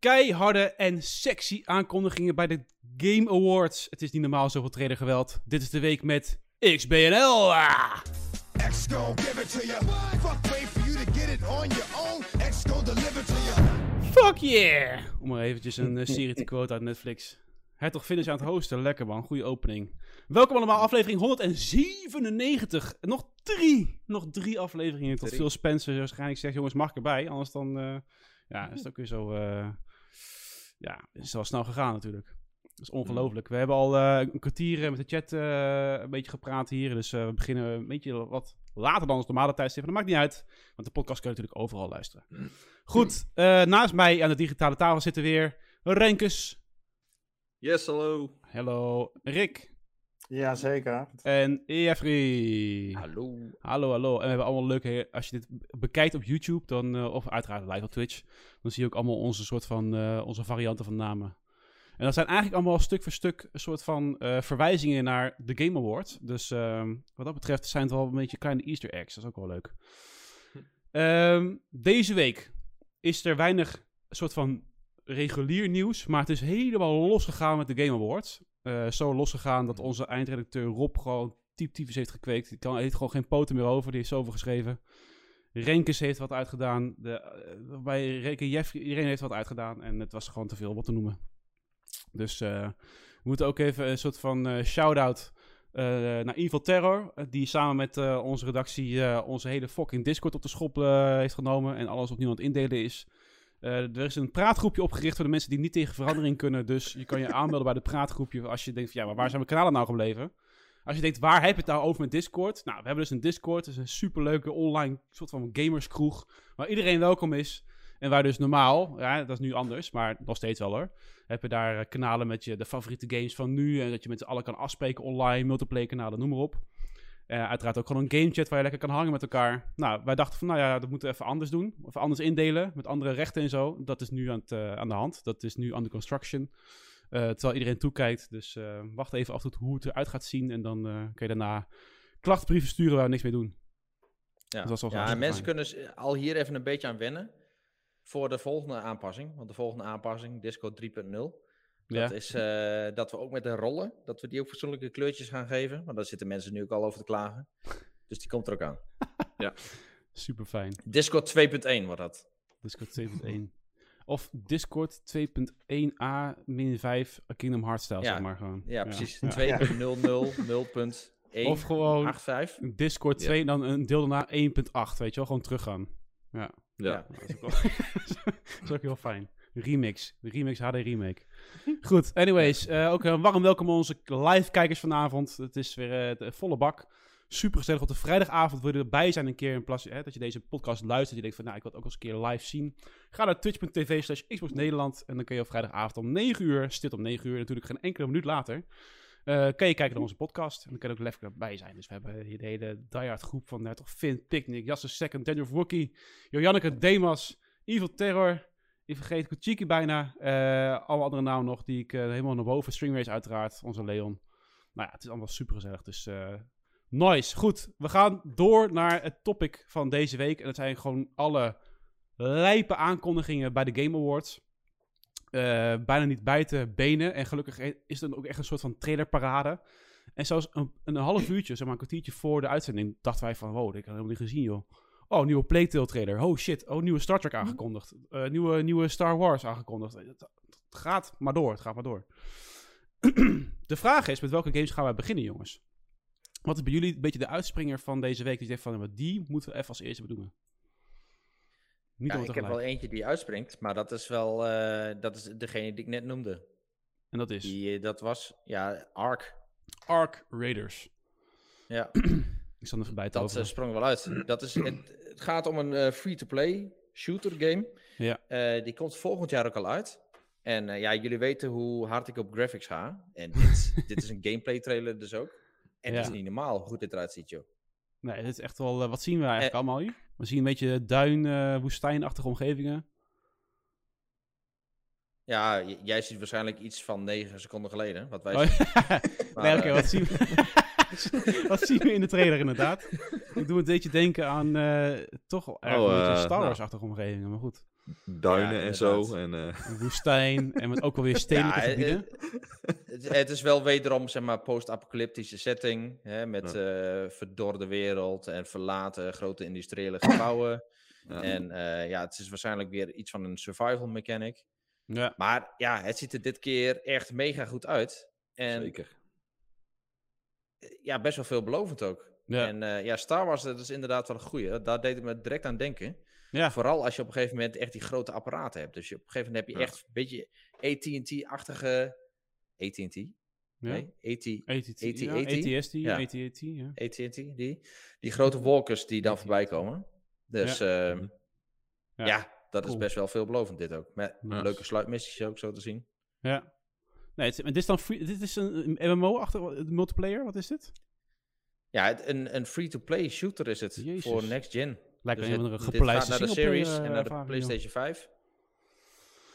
keiharde en sexy aankondigingen bij de Game Awards. Het is niet normaal zoveel trailer geweld. Dit is de week met XBNL. Ah. X give it to you. Fuck, wait for you to get it on your own. X gon' deliver to you. Fuck yeah! Om maar eventjes een eh, serie te quote uit Netflix. Hertog Finish aan het hosten. Lekker man, goede opening. Welkom allemaal, aflevering 197. Nog drie, nog drie afleveringen tot. Phil Spencer waarschijnlijk zegt, jongens mag ik erbij? Anders dan, eh, ja, is het ook weer zo, eh, ja, is het wel snel gegaan natuurlijk. Dat is ongelooflijk. We hebben al eh, een kwartier eh, met de chat eh, een beetje gepraat hier. Dus eh, we beginnen een beetje wat later dan ons normale tijdstip. Maar dat maakt niet uit, want de podcast kun je natuurlijk overal luisteren. Goed, eh, naast mij aan de digitale tafel zitten weer Renkes. Yes, hallo. Hallo, Rick. Ja, zeker. En Jeffrey. Hallo. Hallo, hallo. En we hebben allemaal leuke... Als je dit bekijkt op YouTube, dan, eh, of uiteraard live op Twitch, dan zie je ook allemaal onze soort van... eh, onze varianten van namen. En dat zijn eigenlijk allemaal stuk voor stuk een soort van eh, verwijzingen naar de Game Award. Dus ehm, wat dat betreft zijn het wel een beetje kleine easter eggs. Dat is ook wel leuk. Ehm, deze week is er weinig soort van regulier nieuws, maar het is helemaal losgegaan met de Game Awards. Eh, zo losgegaan dat onze eindredacteur Rob gewoon typ tyfus heeft gekweekt. Die kan, heeft gewoon geen poten meer over, die heeft zoveel geschreven. Renkes heeft wat uitgedaan. De, eh, bij Renke Jeffrey, iedereen heeft wat uitgedaan. En het was gewoon te veel wat te noemen. Dus eh, we moeten ook even een soort van shout-out naar Evil Terror. die samen met onze redactie onze hele fucking Discord op de schop heeft genomen. En alles opnieuw aan het indelen is. Eh, er is een praatgroepje opgericht voor de mensen die niet tegen verandering kunnen. Dus je kan je aanmelden bij de praatgroepje als je denkt van ja, maar waar zijn mijn kanalen nou gebleven? Als je denkt, waar heb je het nou over met Discord? Nou, we hebben dus een Discord. Het is een superleuke online soort van gamerskroeg. Waar iedereen welkom is. En waar dus normaal, ja, dat is nu anders, maar nog steeds wel hoor. Heb je daar eh, kanalen met je de favoriete games van nu. En dat je met z'n allen kan afspreken online, multiplayer kanalen, noem maar op. Eh, uiteraard ook gewoon een gamechat waar je lekker kan hangen met elkaar. Nou, wij dachten van, nou ja, dat moeten we even anders doen. Of anders indelen, met andere rechten en zo. Dat is nu aan, het, eh, aan de hand. Dat is nu under construction. Eh, terwijl iedereen toekijkt. Dus eh, wacht even af tot hoe het eruit gaat zien. En dan eh, kun je daarna klachtbrieven sturen waar we niks mee doen. Ja, Dat was wel ja mensen kunnen al hier even een beetje aan wennen voor de volgende aanpassing. Want de volgende aanpassing, Discord 3.0, Ja. dat is eh, dat we ook met de rollen, dat we die ook fatsoenlijke kleurtjes gaan geven. Want daar zitten mensen nu ook al over te klagen. Dus die komt er ook aan. Super fijn. Discord 2.1 wordt dat. Discord 2.1. Of Discord 2.1a min 5 Kingdom Hearts stijl, Ja. zeg maar gewoon. Ja, precies. Ja. 2.00.0.1. Of gewoon 85. Discord 2 en dan een deel daarna 1.8, weet je wel, gewoon teruggaan. Ja, Ja. dat is ook, wel, dat is ook heel fijn. Remix, de Remix HD Remake. Goed, anyways, eh, ook een warm welkom aan onze live kijkers vanavond. Het is weer eh, de volle bak. Super gezellig op de vrijdagavond wil je erbij zijn een keer in plaats hè, dat je deze podcast luistert. Je denkt van, nou, ik wil het ook eens een keer live zien. Ga naar twitch.tv slash Xbox Nederland en dan kun je op vrijdagavond om 9 uur, stil om 9 uur, natuurlijk geen enkele minuut later, eh, kan je kijken naar onze podcast. En dan kan je ook lekker bij zijn. Dus we hebben hier de hele diehard groep van uh, toch Finn, Picnic, Jasse Second, Daniel Wookie, Joanneke, Demas, Evil Terror. Ik vergeet Kuchiki bijna. eh alle andere namen nog die ik eh, helemaal naar boven. Stringways uiteraard, onze Leon. Nou ja, het is allemaal super gezellig. Dus eh nice. Goed, we gaan door naar het topic van deze week. En dat zijn gewoon alle lijpe aankondigingen bij de Game Awards. Bijna niet bij te benen. En gelukkig is het ook echt een soort van trailerparade. En zelfs een, een half uurtje, zeg maar een kwartiertje voor de uitzending, dachten wij van, wow, dit heb ik helemaal niet gezien, joh. Oh, nieuwe Playtale trailer. Oh shit. Oh, nieuwe Star Trek aangekondigd. Eh, nieuwe, nieuwe Star Wars aangekondigd. Het, het gaat maar door. Het gaat maar door. de vraag is, met welke games gaan wij beginnen, jongens? Wat is bij jullie een beetje de uitspringer van deze week? Die zegt van, die moeten we even als eerste bedoelen. Niet Ja, ik heb wel eentje die uitspringt, maar dat is wel eh, dat is degene die ik net noemde. En dat is Die, eh, dat was, ja, Ark. Ark Raiders. Ja, Ik zal er even bij te dat eh, sprong wel uit. Dat is, het, het gaat om een eh, free-to-play shooter game. Ja. Eh, die komt volgend jaar ook al uit. En eh, ja, jullie weten hoe hard ik op graphics ga. En dit, dit is een gameplay trailer dus ook. En het Ja. is niet normaal hoe goed dit eruit ziet, joh. Nee, dit is echt wel... wat zien we eigenlijk allemaal hier? We zien een beetje duin, woestijnachtige omgevingen. Ja, jij ziet waarschijnlijk iets van 9 seconden geleden, wat wij Oh, zien. nee, Maar, oké, eh, wat zien we? wat zien we in de trailer inderdaad? Ik doe een beetje denken aan eh, toch wel erg Oh, een beetje eh, Star nou. Wars-achtige omgevingen, maar goed. duinen Ja, en zo. En, eh, Een woestijn en met ook alweer stedelijke Ja, gebieden. Het, het is wel wederom, zeg maar, post-apocalyptische setting. Hè, met eh verdorde wereld en verlaten grote industriële gebouwen. ja. En eh, ja, het is waarschijnlijk weer iets van een survival mechanic. Ja, Maar ja, het ziet er dit keer echt mega goed uit. En Zeker. Ja, best wel veelbelovend ook. ja, En eh, ja, Star Wars, dat is inderdaad wel een goeie. Daar deed ik me direct aan denken. ja. Vooral als je op een gegeven moment echt die grote apparaten hebt. Dus je, op een gegeven moment heb je echt een beetje AT&T-achtige... AT&T? Nee, AT... ATT, AT, ja. ATT, ja. AT&T, die, die grote walkers die dan voorbij komen. Dus ja, Mhm. Ja. ja. dat is best wel veelbelovend dit ook. Met leuke sluitmissies ook zo te zien. Ja. Nee, het, dit is dan free, dit is een MMO achter multiplayer, wat is dit? Ja, het, een, een free-to-play shooter is het Jezus. voor next gen. Lijkt Dus een het- dit gaat naar de series en eh, naar de joh. PlayStation 5.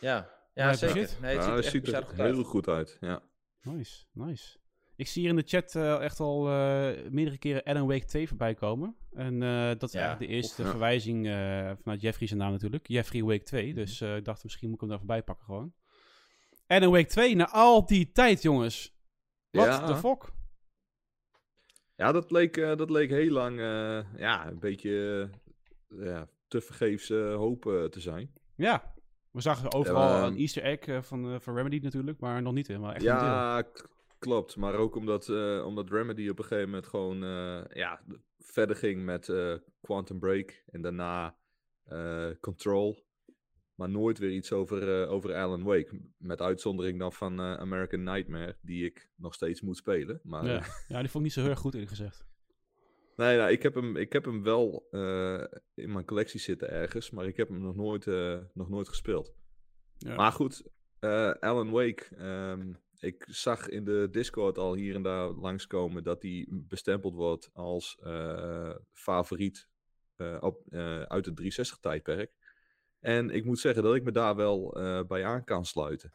Ja, Ja, zeker. shit. Nee, het Ja, ziet er echt ziet er heel goed uit. Ja. Nice, nice. Ik zie hier in de chat eh, echt al eh, meerdere keren Alan Wake 2 voorbij komen. En eh, dat is Ja, eigenlijk de eerste verwijzing eh, vanuit Jeffrey zijn naam natuurlijk. Jeffrey Wake 2. Dus eh, ik dacht misschien moet ik hem daar voorbij pakken gewoon. Alan Wake 2, na al die tijd jongens. Wat Ja. de fuck? Ja, dat leek, eh, dat leek heel lang eh, ja, een beetje eh, ja, te vergeefs hoop eh, te zijn. Ja, we zagen overal Ja, een easter egg van, van Remedy natuurlijk, maar nog niet helemaal echt een. Ja, klopt. Maar ook omdat, omdat Remedy op een gegeven moment gewoon ja, verder ging met Quantum Break en daarna Control. Maar nooit weer iets over, eh, over Alan Wake. Met uitzondering dan van eh, American Nightmare, die ik nog steeds moet spelen. Maar Ja. eh, ja, die vond ik niet zo heel erg goed eerlijk gezegd. Nee, nou, ik, heb hem, ik heb hem wel in mijn collectie zitten ergens, maar ik heb hem nog nooit, nog nooit gespeeld. Ja. Maar goed, Alan Wake, ehm, ik zag in de Discord al hier en daar langskomen dat hij bestempeld wordt als favoriet op, uit het 360-tijdperk. En ik moet zeggen dat ik me daar wel eh, bij aan kan sluiten.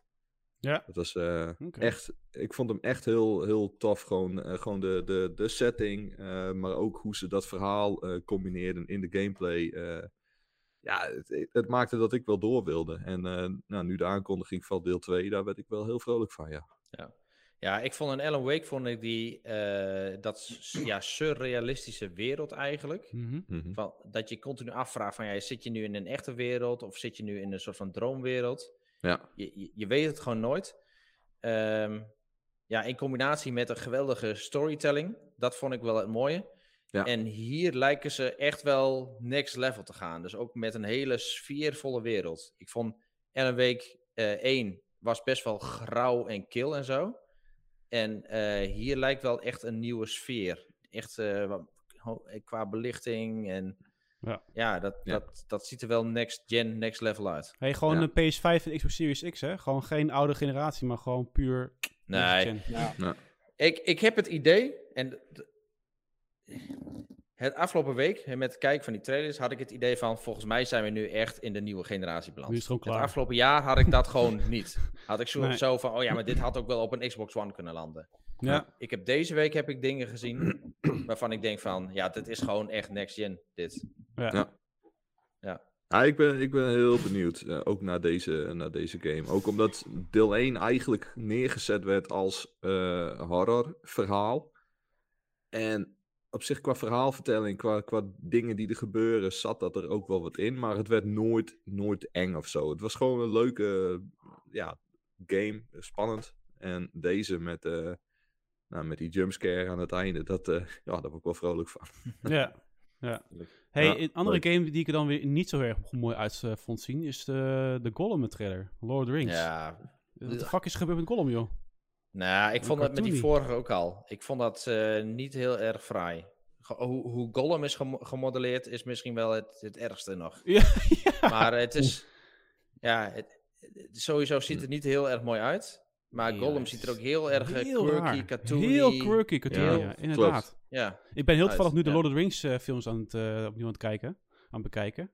Ja. Dat was eh, echt, ik vond hem echt heel, heel tof. Gewoon, eh, gewoon de, de, de setting, eh, maar ook hoe ze dat verhaal eh, combineerden in de gameplay. eh, ja, het, het maakte dat ik wel door wilde. En eh, nou, nu de aankondiging van deel 2, daar werd ik wel heel vrolijk van, ja. Ja, ik vond een Alan Wake, vond ik die, eh, dat ja, surrealistische wereld eigenlijk. Mhm. Mhm. Van, dat je continu afvraagt van, ja, zit je nu in een echte wereld of zit je nu in een soort van droomwereld? Ja, Je, je, je weet het gewoon nooit. Ehm, ja, in combinatie met een geweldige storytelling, dat vond ik wel het mooie. Ja. En hier lijken ze echt wel next level te gaan. Dus ook met een hele sfeervolle wereld. Ik vond Alan Wake eh 1 was best wel grauw en kil en zo. En eh, hier lijkt wel echt een nieuwe sfeer. Echt eh, eh, qua belichting en Ja. ja, dat, Ja. Dat, dat ziet er wel next gen, next level uit. Hey, gewoon Ja. een PS5 en Xbox Series X, hè? Gewoon geen oude generatie, maar gewoon puur... Nee, next gen. Ik, ik heb het idee, en het afgelopen week, hè, met het kijken van die trailers, had ik het idee van, volgens mij zijn we nu echt in de nieuwe generatie beland. Nu is het gewoon Het klaar. afgelopen jaar had ik dat gewoon niet. Had ik zo, Nee. zo van, oh ja, maar dit had ook wel op een Xbox One kunnen landen. Ja, Ik heb deze week heb ik dingen gezien waarvan ik denk van, ja, dit is gewoon echt next gen, dit. ja. Ja. Ja, ik, ben, ik ben heel benieuwd, eh, ook naar deze, naar deze game. Ook omdat deel 1 eigenlijk neergezet werd als eh horrorverhaal. En op zich qua verhaalvertelling, qua, qua dingen die er gebeuren, zat dat er ook wel wat in. Maar het werd nooit, nooit eng of zo. Het was gewoon een leuke ja, game, eh, spannend. En deze met, eh, nou, met die jumpscare aan het einde, dat, eh, ja, daar word ik wel vrolijk van. Ja. ja. Hey, Ja, een andere leuk. game die ik er dan weer niet zo erg mooi uit eh, vond zien, is de, de Gollum trailer. Lord of the Rings. Ja, Wat de fuck is gebeurd met Gollum, joh? Nou, ik vond dat met die vorige ook al. Ik vond dat eh, niet heel erg fraai. Ge- Hoe, hoe Gollum is gemo- gemodelleerd is misschien wel het, het ergste nog. Ja, ja. Maar het is. Ja, het, sowieso ziet het niet heel erg mooi uit. Maar Gollum ziet er ook heel erg eh, heel quirky, cartoony. Heel quirky, cartoony, Ja, ja, inderdaad. Ja, Ik ben heel toevallig nu de ja. Lord of the Rings eh, films aan het, eh, opnieuw aan het kijken, aan het bekijken.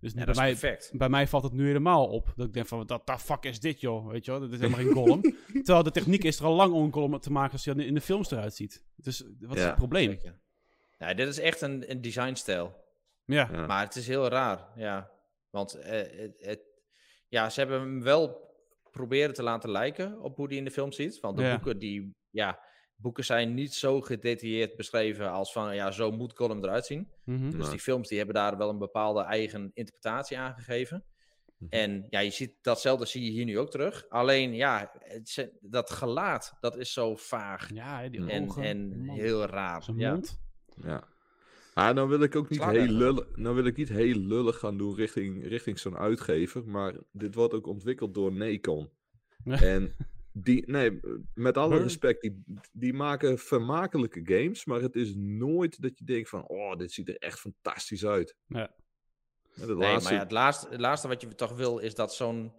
Dus ja bij, dat mij, perfect. bij mij valt het nu helemaal op. Dat ik denk van, wat de fuck is dit, joh? Weet je wel, dat is helemaal geen Gollum. Terwijl de techniek is er al lang om een Gollum te maken als hij in de films eruit ziet. Dus wat is Ja, het probleem? Ja, dit is echt een, een designstijl. Ja, Ja. Maar het is heel raar, ja. Want eh, het, het, ja, ze hebben hem wel proberen te laten lijken op hoe die in de film ziet. Want de Ja. boeken, die, ja, boeken zijn niet zo gedetailleerd beschreven als van, ja, zo moet Gollum eruit zien. Mhm. Dus die films die hebben daar wel een bepaalde eigen interpretatie aan gegeven. Mhm. En ja, je ziet datzelfde zie je hier nu ook terug. Alleen ja, het, dat gelaat, dat is zo vaag Ja, die en, ogen. en heel raar. Zijn Ja. mond. Ja. Maar dan wil ik ook niet heel lullig, nou wil ik niet heel lullig gaan doen richting, richting zo'n uitgever. Maar dit wordt ook ontwikkeld door Nacon. Ja. En die, nee, met alle Huh? respect, die, die maken vermakelijke games. Maar het is nooit dat je denkt van, oh, dit ziet er echt fantastisch uit. Ja. Nee, laatste- maar ja, het, laatste, het laatste wat je toch wil is dat zo'n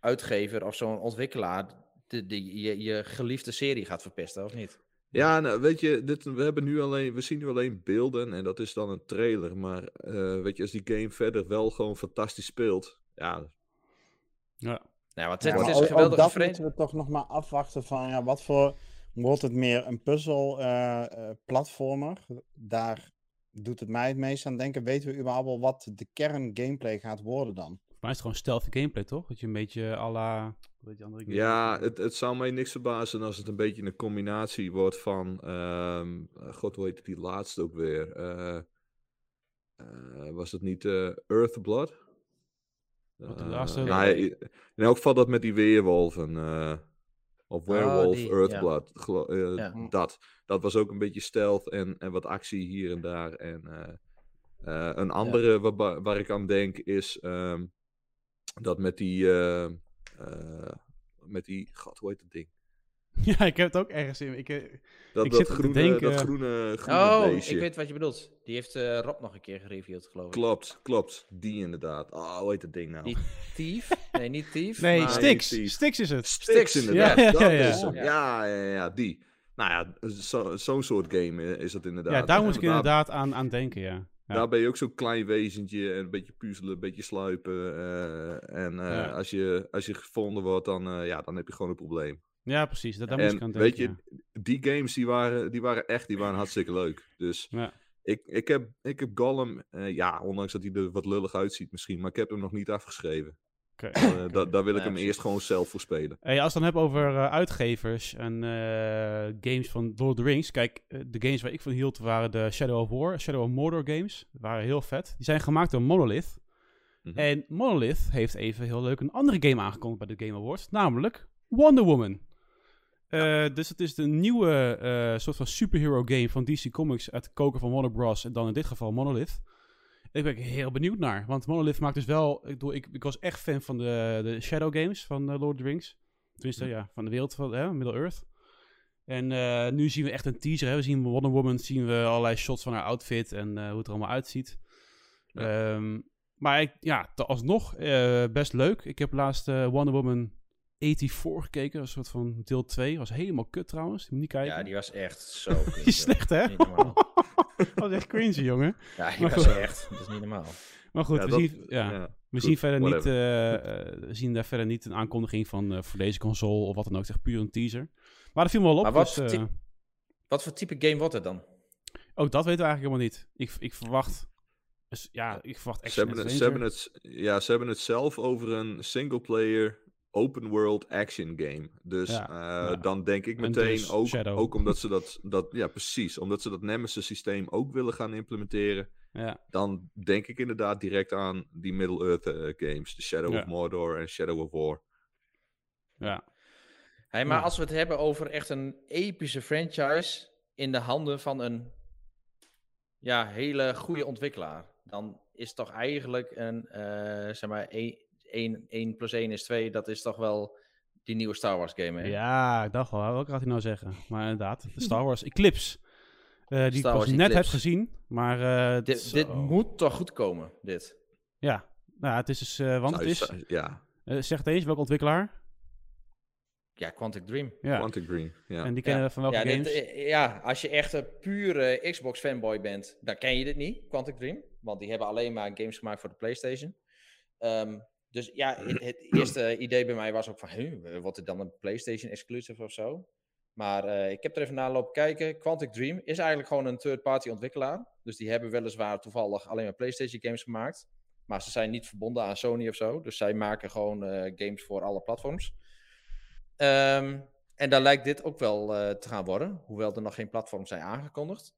uitgever of zo'n ontwikkelaar de, de, je, je geliefde serie gaat verpesten, of niet? Ja, nou, weet je, dit, we, hebben nu alleen, we zien nu alleen beelden en dat is dan een trailer. Maar eh, weet je, als die game verder wel gewoon fantastisch speelt, ja, Ja. Nou, want Ja, het, is ook- een ook geweldige dat moeten we toch nog maar afwachten van ja, wat voor wordt het meer een puzzel eh, eh, platformer. Daar doet het mij het meest aan denken. Weten we überhaupt wel wat de kern gameplay gaat worden dan? Voor mij is het gewoon stealthy gameplay, toch? Dat je een beetje à la... heet die andere game? Ja, het, het zou mij niks verbazen als het een beetje een combinatie wordt van. ehm, eh, God, hoe heet die laatste ook weer? Eh, eh, was het niet eh Earthblood? Wat de Eh, laatste? nou, in elk geval dat met die weerwolven. eh, of Werewolf, die, ja. Earthblood. gelo- eh, Ja. Dat. Dat was ook een beetje stealth en, en wat actie hier en daar. En eh, eh, een andere waar, waar ik aan denk is ehm, dat met die. eh, eh, met die. God, hoe heet dat ding? Ja, ik heb het ook ergens in. Ik, eh, Dat, Ik dat, zit te groene, denken- dat groene, groene Oh, beestje. ik weet wat je bedoelt. Die heeft eh, Rob nog een keer gereviewd, geloof ik. Klopt, klopt. Die inderdaad. Oh, hoe heet dat ding nou? Die Thief? Nee, niet Thief. nee, maar- Stix. Stix is het. Stix, inderdaad. ja, ja, dat ja. is hem. Ja. Ja, ja, ja, ja, die. Nou ja, zo- zo'n soort game is dat inderdaad. Ja, daar moet ik inderdaad aan, aan denken, ja. Ja. Daar ben je ook zo'n klein wezentje en een beetje puzzelen, een beetje sluipen. eh, en eh, Ja. als, je, als je gevonden wordt, dan, eh, ja, dan heb je gewoon een probleem. Ja, precies. Dat, daar aan En denken. weet je, die games die waren, die waren echt, die waren hartstikke leuk. Dus ja. Ja. ik, ik, heb, ik heb Gollum, eh, ja, ondanks dat hij er wat lullig uitziet misschien, maar ik heb hem nog niet afgeschreven. Oké. Eh, da- daar wil ik Ja, hem precies. eerst gewoon zelf voor spelen. Hey, als we het dan hebben over eh, uitgevers en eh, games van Lord of the Rings. Kijk, de games waar ik van hield waren de Shadow of War, Shadow of Mordor games. Die waren heel vet. Die zijn gemaakt door Monolith. Mhm. En Monolith heeft even heel leuk een andere game aangekondigd bij de Game Awards. Namelijk Wonder Woman. Eh, dus het is de nieuwe eh, soort van superhero game van DC Comics uit de koker van Warner Bros. En dan in dit geval Monolith. Ik ben heel benieuwd naar. Want Monolith maakt dus wel... Ik, ik, ik was echt fan van de, de Shadow games van eh, Lord of the Rings. Tenminste, ja, van de wereld van hè, Middle-earth. En nu zien we echt een teaser. Hè. We zien Wonder Woman, zien we allerlei shots van haar outfit en hoe het er allemaal uitziet. Ehm, maar ik, ja, alsnog best leuk. Ik heb laatst Wonder Woman 84 gekeken. Een soort van deel 2. Was helemaal kut trouwens. Die moet niet kijken. Ja, die was echt zo. Die is slecht, hè? Niet normaal. Dat was echt cringy, jongen. Ja, die Maar was goed. echt. Dat is niet normaal. Maar goed, Ja, we, dat- zien, ja, ja, we goed, zien verder niet, whatever. eh, eh, we zien daar verder niet een aankondiging van eh, voor deze console of wat dan ook. Echt puur een teaser. Maar dat viel me wel op. Maar wat dus, Wat voor type game wordt het dan? ook dat weten we eigenlijk helemaal niet. Ik, ik verwacht... dus, ja, ik verwacht Ze het, adventure. ze, hebben het, ja, ze hebben het zelf over een single-player open world action game. Dus Ja, eh, ja. dan denk ik En meteen dus ook, Shadow. ook omdat ze dat, dat, ja precies, omdat ze dat Nemesis systeem ook willen gaan implementeren. Ja, Dan denk ik inderdaad direct aan die Middle-earth eh, games. De Shadow Ja. of Mordor en Shadow of War. ja. Hey, maar Ja. als we het hebben over echt een epische franchise in de handen van een ja, hele goede ontwikkelaar, dan is toch eigenlijk een, eh, zeg maar, 1, plus 1 is 2, dat is toch wel die nieuwe Star Wars game, hè? Ja, ik dacht wel, welke gaat hij nou zeggen? Maar inderdaad, de Star Wars Eclipse. eh, die Star ik pas Wars net heb Eclipse. gezien, maar... eh, Dit, zo. dit moet toch goed komen, dit? Ja, nou, het is dus... eh, want het is... Ja, zeg het eens, welke ontwikkelaar? Ja, Quantic Dream. Ja, Quantic Dream. Ja. en die kennen we van welke ja, dit, games? ja, als je echt een pure Xbox fanboy bent, dan ken je dit niet, Quantic Dream. Want die hebben alleen maar games gemaakt voor de PlayStation. Ehm, dus ja, het, het eerste idee bij mij was ook van, huh, wordt het dan een PlayStation exclusive of zo? Maar eh, ik heb er even naar lopen kijken. Quantic Dream is eigenlijk gewoon een third-party ontwikkelaar. Dus die hebben weliswaar toevallig alleen maar PlayStation games gemaakt. Maar ze zijn niet verbonden aan Sony of zo. Dus zij maken gewoon eh, games voor alle platforms. Ehm, en daar lijkt dit ook wel eh, te gaan worden. Hoewel er nog geen platforms zijn aangekondigd.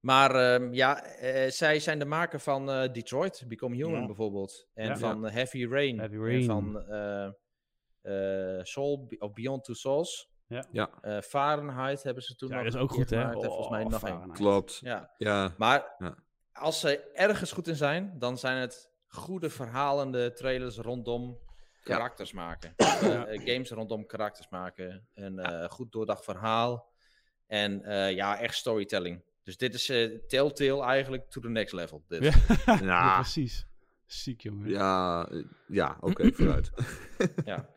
Maar ehm, ja, eh, zij zijn de maker van eh, Detroit, Become Human Ja. bijvoorbeeld. En Ja. van eh, Heavy Rain. Heavy En Rain. van eh, eh, Soul, of Beyond Two Souls. Ja, Eh, Fahrenheit hebben ze toen Ja, nog dat is ook goed, hè? gemaakt. En volgens mij Oh, nog één. Klopt. Ja. Ja, Maar Ja. als ze ergens goed in zijn, dan zijn het goede verhalende trailers rondom karakters maken. Games rondom karakters maken. Een eh, goed doordacht verhaal. En eh, ja, echt storytelling. Dus dit is eh, Telltale eigenlijk to the next level. Dit. Ja, Ja. ja, precies. Ziek, jongen. ja, eh, ja oké, vooruit. Ja,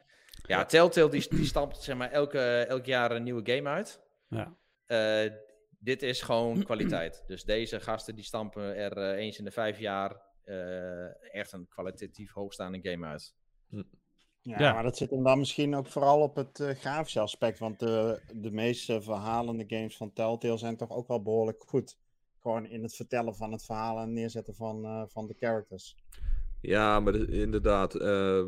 ja Telltale die, die stampt zeg maar elke, elk jaar een nieuwe game uit. Ja. Eh, dit is gewoon kwaliteit. Dus deze gasten die stampen er eens in de vijf jaar eh, echt een kwalitatief hoogstaande game uit. Ja, Ja. maar dat zit hem dan misschien ook vooral op het eh, grafische aspect. Want de, de meeste verhalende games van Telltale zijn toch ook wel behoorlijk goed. Gewoon in het vertellen van het verhaal en neerzetten van, eh, van de characters. Ja, maar de- inderdaad, eh,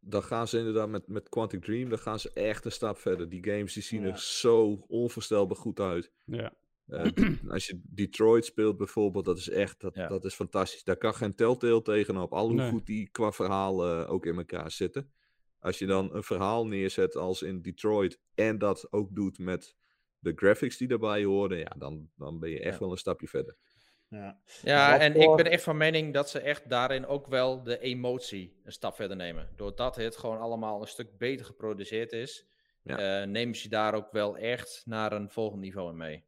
dan gaan ze inderdaad met, met Quantic Dream, dan gaan ze echt een stap verder. Die games die zien Ja. er zo onvoorstelbaar goed uit. Ja. Eh, als je Detroit speelt bijvoorbeeld, dat is echt, dat, Ja. dat is fantastisch. Daar kan geen Telltale tegenop, al hoe Nee. goed die qua verhaal eh, ook in elkaar zitten. Als je dan een verhaal neerzet als in Detroit en dat ook doet met de graphics die daarbij horen, ja, dan, dan ben je echt Ja. wel een stapje verder. Ja. Ja, en voor- ik ben echt van mening dat ze echt daarin ook wel de emotie een stap verder nemen. Doordat het gewoon allemaal een stuk beter geproduceerd is, Ja. eh, nemen ze daar ook wel echt naar een volgend niveau in mee.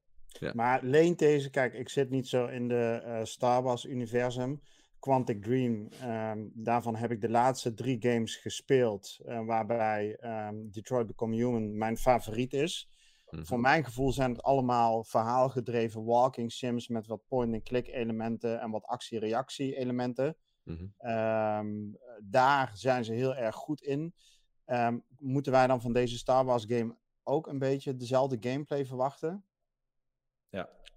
Maar leent deze, kijk, ik zit niet zo in de eh, Star Wars-universum. Quantic Dream, ehm, daarvan heb ik de laatste drie games gespeeld. eh, waarbij ehm, Detroit Become Human mijn favoriet is. Mhm. Voor mijn gevoel zijn het allemaal verhaalgedreven walking sims met wat point-and-click elementen en wat actie-reactie elementen. Mhm. Ehm, daar zijn ze heel erg goed in. Moeten wij dan van deze Star Wars game ook een beetje dezelfde gameplay verwachten?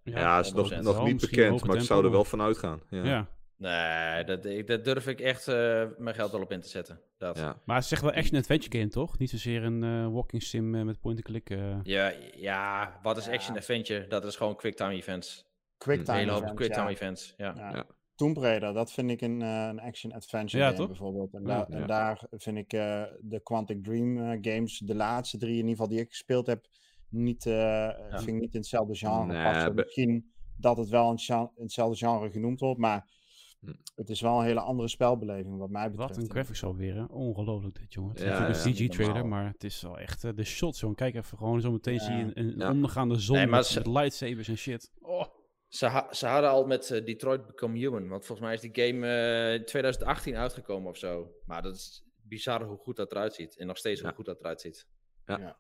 Ja. Ja, is nog, 100%. nog niet bekend, maar ik zou er wel van uitgaan. Ja. ja. Nee, dat, ik- dat durf ik echt eh, mijn geld wel op in te zetten. Dat. Ja. Maar het is echt wel echt een adventure game, toch? Niet zozeer een eh, walking sim eh, met point-and-click. Ja, ja, wat is Ja. Action Adventure? Dat is gewoon quicktime events. Quicktime Een hele hoop events, quicktime ja. events. Ja. Ja. Ja. Tomb Raider, dat vind ik een, een action-adventure Ja, game toch? bijvoorbeeld. En, en daar vind ik eh, de Quantic Dream games, de laatste drie in ieder geval die ik gespeeld heb, niet, eh, vind ik niet in hetzelfde genre Nee, passen. be- Misschien dat het wel in, hetzelfde genre genoemd wordt, maar Hm. het is wel een hele andere spelbeleving wat mij betreft. Wat een graphics alweer, hè? Ongelooflijk dit, jongen. Het is Ja, natuurlijk ja, een CG-trailer, maar het is wel echt eh, de shots, jongen. Kijk even gewoon zo meteen Ja. zie je een, een Ja. ondergaande zon Nee, maar met, ze- met lightsabers en shit. Oh. Ze, ha- ze hadden al met Detroit Become Human. Want volgens mij is die game eh, in 2018 uitgekomen of zo. Maar dat is bizar hoe goed dat eruit ziet. En nog steeds Ja. hoe goed dat eruit ziet. Ja,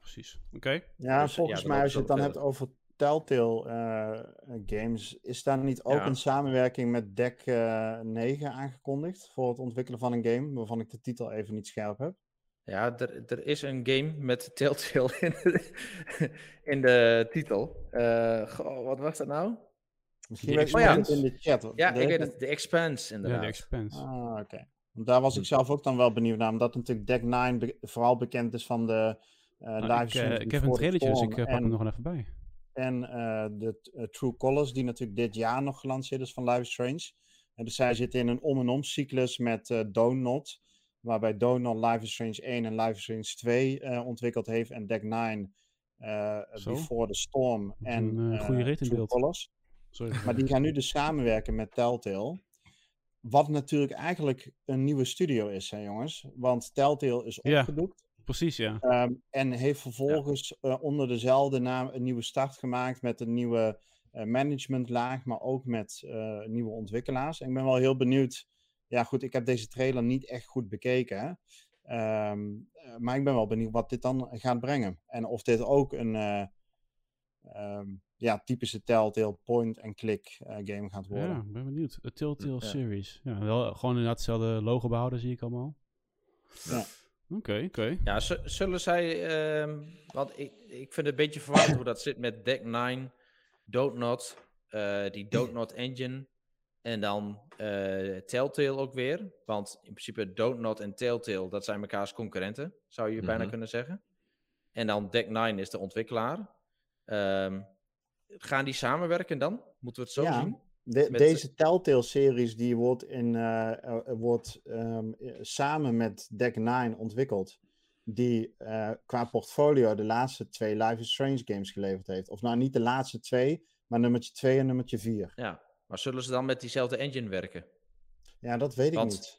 precies. Oké. Ja, Dus, volgens ja, mij als je het dan hebt over Telltale eh, games, is daar niet ook Ja. een samenwerking met Deck eh 9 aangekondigd voor het ontwikkelen van een game, waarvan ik de titel even niet scherp heb? Ja, er, er is een game met Telltale in de, in de titel. Eh, goh, wat was dat nou? Misschien The weet Expanse? in de chat. Ja, De- ik weet het. The Expanse, Ja, inderdaad. de Expanse. Ah, oké. Want Daar was ik zelf ook dan wel benieuwd naar, omdat natuurlijk Deck 9 be- vooral bekend is van de eh Nou, live ik, eh, ik heb een trailertje, dus ik eh, pak en, hem nog wel even bij. En eh, de eh, True Colors, die natuurlijk dit jaar nog gelanceerd is van Live Strange. En dus zij zitten in een om en om cyclus met eh Donut. Waarbij Donut Live Strange 1 en Live Strange 2 eh, ontwikkeld heeft. En Deck 9 eh, Zo. Before the Storm en een, eh, eh, goede beeld. Colors. Sorry. Maar die gaan nu dus samenwerken met Telltale. Wat natuurlijk eigenlijk een nieuwe studio is, hè jongens. Want Telltale is opgedoekt. Precies, ja. Ehm, en heeft vervolgens eh, onder dezelfde naam een nieuwe start gemaakt met een nieuwe eh, managementlaag, maar ook met eh, nieuwe ontwikkelaars. En ik ben wel heel benieuwd. Ja, goed, ik heb deze trailer niet echt goed bekeken. hè. Ehm, eh, maar ik ben wel benieuwd wat dit dan gaat brengen. En of dit ook een ehm, ja, typische Telltale point-and-click game gaat worden. Ja, ik ben benieuwd. A Telltale Ja. Series. Ja, wel gewoon inderdaad hetzelfde logo behouden, zie ik allemaal. Ja. Oké, oké. Ja, zullen zij... ehm, want ik, ik vind het een beetje verwarrend hoe dat zit met Deck 9, Donut, eh die Donut Engine. En dan eh, Telltale ook weer. Want in principe Donut en Telltale, dat zijn mekaars concurrenten, zou je bijna Mhm. kunnen zeggen. En dan Deck 9 is de ontwikkelaar. Ehm, gaan die samenwerken dan? Moeten we het zo Ja. zien? De- deze Telltale-series die wordt, in, eh, eh, wordt ehm, eh, samen met Deck 9 ontwikkeld. Die eh, qua portfolio de laatste twee Life is Strange games geleverd heeft. Of nou niet de laatste twee, maar nummertje 2 en nummertje 4. Ja. Maar zullen ze dan met diezelfde engine werken? Ja, dat weet ik Want- niet.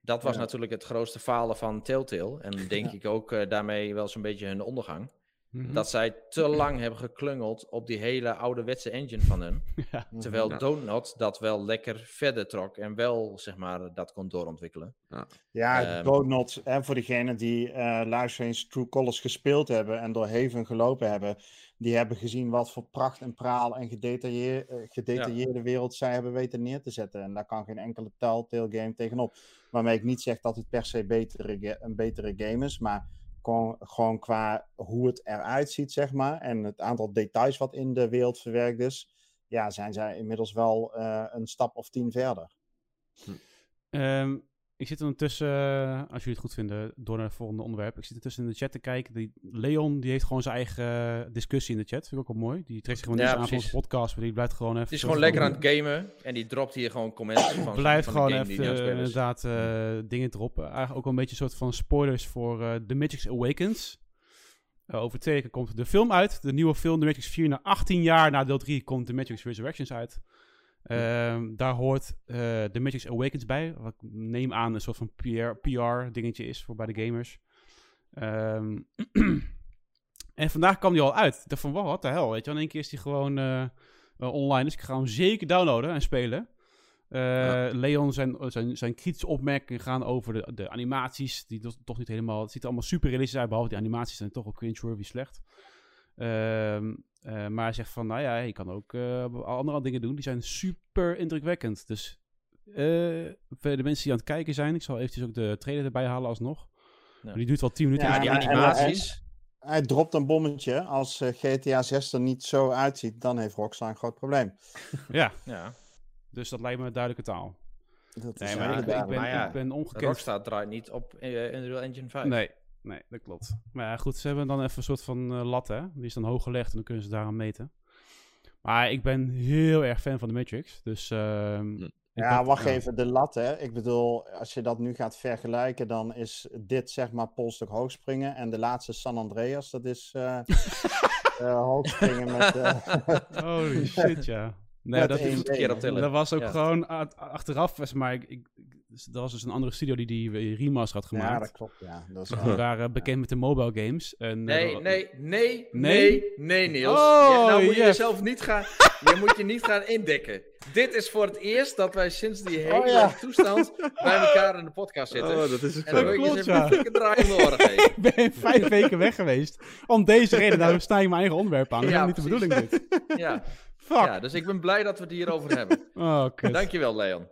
Dat was Ja. natuurlijk het grootste falen van Telltale. En denk ik ook eh, daarmee wel zo'n beetje hun ondergang. Mhm. Dat zij te lang hebben geklungeld op die hele ouderwetse engine van hun. ja. Terwijl Ja. Donut dat wel lekker verder trok en wel, zeg maar, dat kon doorontwikkelen. Ja, Ehm, Donut, hè, voor degenen die eh Life Strange True Colors gespeeld hebben en door Haven gelopen hebben, die hebben gezien wat voor pracht en praal en gedetailleer, eh, gedetailleerde wereld zij hebben weten neer te zetten. En daar kan geen enkele Telltale game tegenop. Waarmee ik niet zeg dat het per se betere een betere game is, maar gewoon, qua hoe het eruit ziet, zeg maar, en het aantal details wat in de wereld verwerkt is, ja, zijn zij inmiddels wel eh, een stap of tien verder. Ehm, ik zit ondertussen, eh, als jullie het goed vinden, door naar het volgende onderwerp. Ik zit ertussen in de chat te kijken. Die Leon die heeft gewoon zijn eigen eh, discussie in de chat. Vind ik ook wel mooi. Die trekt zich gewoon Ja, niet aan van onze podcast, maar die blijft gewoon even... Het is gewoon lekker aan het gamen en die dropt hier gewoon comments van, Blijft van gewoon even is. inderdaad eh, dingen droppen. Eigenlijk ook wel een beetje een soort van spoilers voor The Matrix Awakens. Over twee weken komt de film uit. De nieuwe film The Matrix 4. Na 18 jaar na deel 3 komt The Matrix Resurrections uit. Ehm, daar hoort eh The Matrix Awakens bij. Wat ik neem aan een soort van PR, PR dingetje is voor bij de gamers. Ehm, en vandaag kwam die al uit. Ik dacht van, wat de hel. Weet je, in één keer is die gewoon eh, eh, online. Dus ik ga hem zeker downloaden en spelen. Leon zijn, zijn, zijn kritische opmerkingen gaan over de, de animaties. Die toch- toch niet helemaal. Het ziet er allemaal super realistisch uit. Behalve die animaties zijn toch wel cringe-worthy slecht. Ehm, eh, maar hij zegt van, nou ja, je kan ook eh, andere dingen doen. Die zijn super indrukwekkend. Dus eh, voor de mensen die aan het kijken zijn, ik zal eventjes ook de trailer erbij halen alsnog. Ja. Die duurt wel 10 minuten. Ja, Ja, die animaties. Hij dropt een bommetje. Als GTA 6 er niet zo uitziet, dan heeft Rockstar een groot probleem. Ja, Ja, dus dat lijkt me duidelijke taal. Dat Nee, is maar ik, ben, Maar ja, ik ben ongekend. Rockstar draait niet op Unreal Engine 5. Nee, nee, dat klopt. Maar ja, goed, ze hebben dan even een soort van eh, lat, hè. Die is dan hoog gelegd en dan kunnen ze daaraan meten. Maar ik ben heel erg fan van de Matrix, dus... ehm, Hm. Ja, wacht ja. even. De lat, hè. Ik bedoel, als je dat nu gaat vergelijken, dan is dit zeg maar polstuk hoog springen. En de laatste San Andreas, dat is eh eh, hoog springen met... Holy shit, ja. Nee, dat, is, een keer op dat was ook Ja. gewoon achteraf, maar ik, ik, dat was dus een andere studio die die remaster had Ja, gemaakt. dat klopt, ja. Dat is wel- waren bekend met de mobile games. En, Nee, eh, nee, nee, Nee? nee, nee, Niels. Oh, Ja, nou moet je jezelf niet gaan, je moet je niet gaan indekken. Dit is voor het eerst dat wij sinds die hele Oh, ja. toestand bij elkaar in de podcast zitten. Oh, dat is ook en dan zo. wil je klopt, eens ja. even een flinke draai om de oren geven. Ik ben vijf weken weg geweest. Om deze reden. Nou sta ik mijn eigen onderwerp aan. Dat is Ja, niet de bedoeling dit. Ja, Fuck. ja, dus ik ben blij dat we het hierover hebben. Oh, kut. Dankjewel, Leon.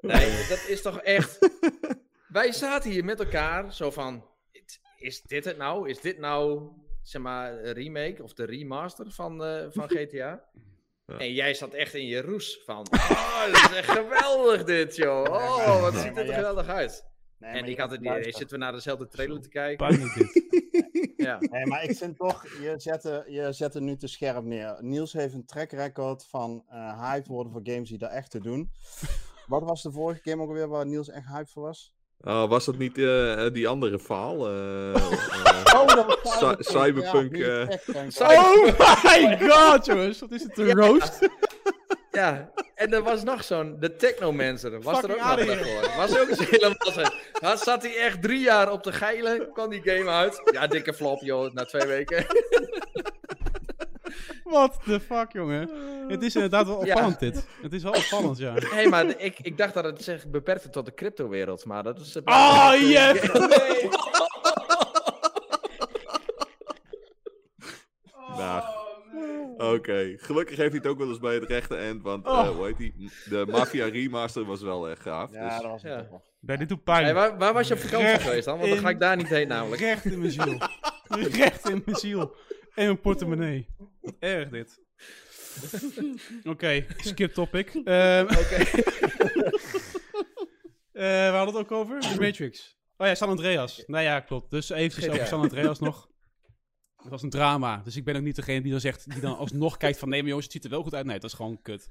Nee, dat is toch echt... Wij zaten hier met elkaar zo van... Is dit het nou? Is dit nou, zeg maar, een remake of de remaster van, eh, van GTA? Ja. En jij zat echt in je roes van... Oh, dat is echt geweldig dit, joh. Oh, wat ziet dit er geweldig uit. Nee, en maar ik had het idee, zitten we naar dezelfde trailer te kijken? Dit. Ja. Nee, maar ik vind toch, je zet, er- je zet er nu te scherp neer. Niels heeft een track record van eh hyped worden voor games die daar echt te doen. Wat was de vorige game ook alweer waar Niels echt hyped voor was? Oh, was dat niet eh, eh, die andere verhaal? Eh, eh, Oh, dat was Cy- Cyberpunk, Ja, eh. Oh my god, jongens. Wat is het, een roast? Ja, en er was nog zo'n, de Technomancer, was er ook nog voor. Was ook eens helemaal zo. Had- Zat hij echt drie jaar op de geilen, kwam die game uit. Ja, dikke flop joh, na twee weken. What the fuck, jongen. Het is inderdaad wel Ja. opvallend, dit. Het is wel opvallend, ja. Hé, hey, maar ik, ik dacht dat het zich beperkte tot de cryptowereld, maar dat is... Oh, yes! Nee. Nou, Oké, gelukkig heeft hij het ook wel eens bij het rechte eind, want eh, Oh. hoe heet die? De Mafia Remaster was wel echt gaaf. Ja, dus- dat was Ja. het toch. Nee, dit doet pijn. Hey, waar, waar was je op vakantie geweest dan? Want dan ga ik daar niet heen namelijk. Recht in mijn ziel. Recht in mijn ziel. En mijn portemonnee. Wat erg dit. Oké, skip topic. Ehm, Oké. eh, we hadden het ook over The Matrix. Oh ja, San Andreas. Nou ja, klopt. Dus even over San Andreas nog. Het was een drama. Dus ik ben ook niet degene die dan zegt, die dan alsnog kijkt van nee, maar jongens, het ziet er wel goed uit. Nee, dat is gewoon kut.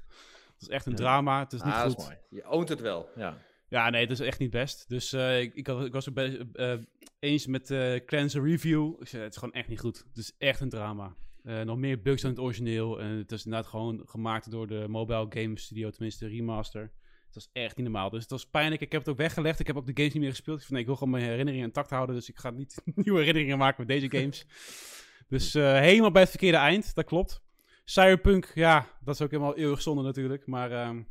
Het is echt een drama. Het is niet Ah, goed. is mooi. Je oont het wel, ja. Ja, nee, dat is echt niet best. Dus eh, ik, ik, had- ik was het be- eh, eens met eh Cleanse Review. Ik zei, het is gewoon echt niet goed. Het is echt een drama. Eh, nog meer bugs dan het origineel. En het is inderdaad gewoon gemaakt door de Mobile Game Studio, tenminste de remaster. Het was echt niet normaal. Dus het was pijnlijk. Ik heb het ook weggelegd. Ik heb ook de games niet meer gespeeld. Ik, van, nee, ik wil gewoon mijn herinneringen intact houden. Dus ik ga niet nieuwe herinneringen maken met deze games. dus eh, helemaal bij het verkeerde eind. Dat klopt. Cyberpunk, ja, dat is ook helemaal eeuwig zonde natuurlijk. Maar ehm,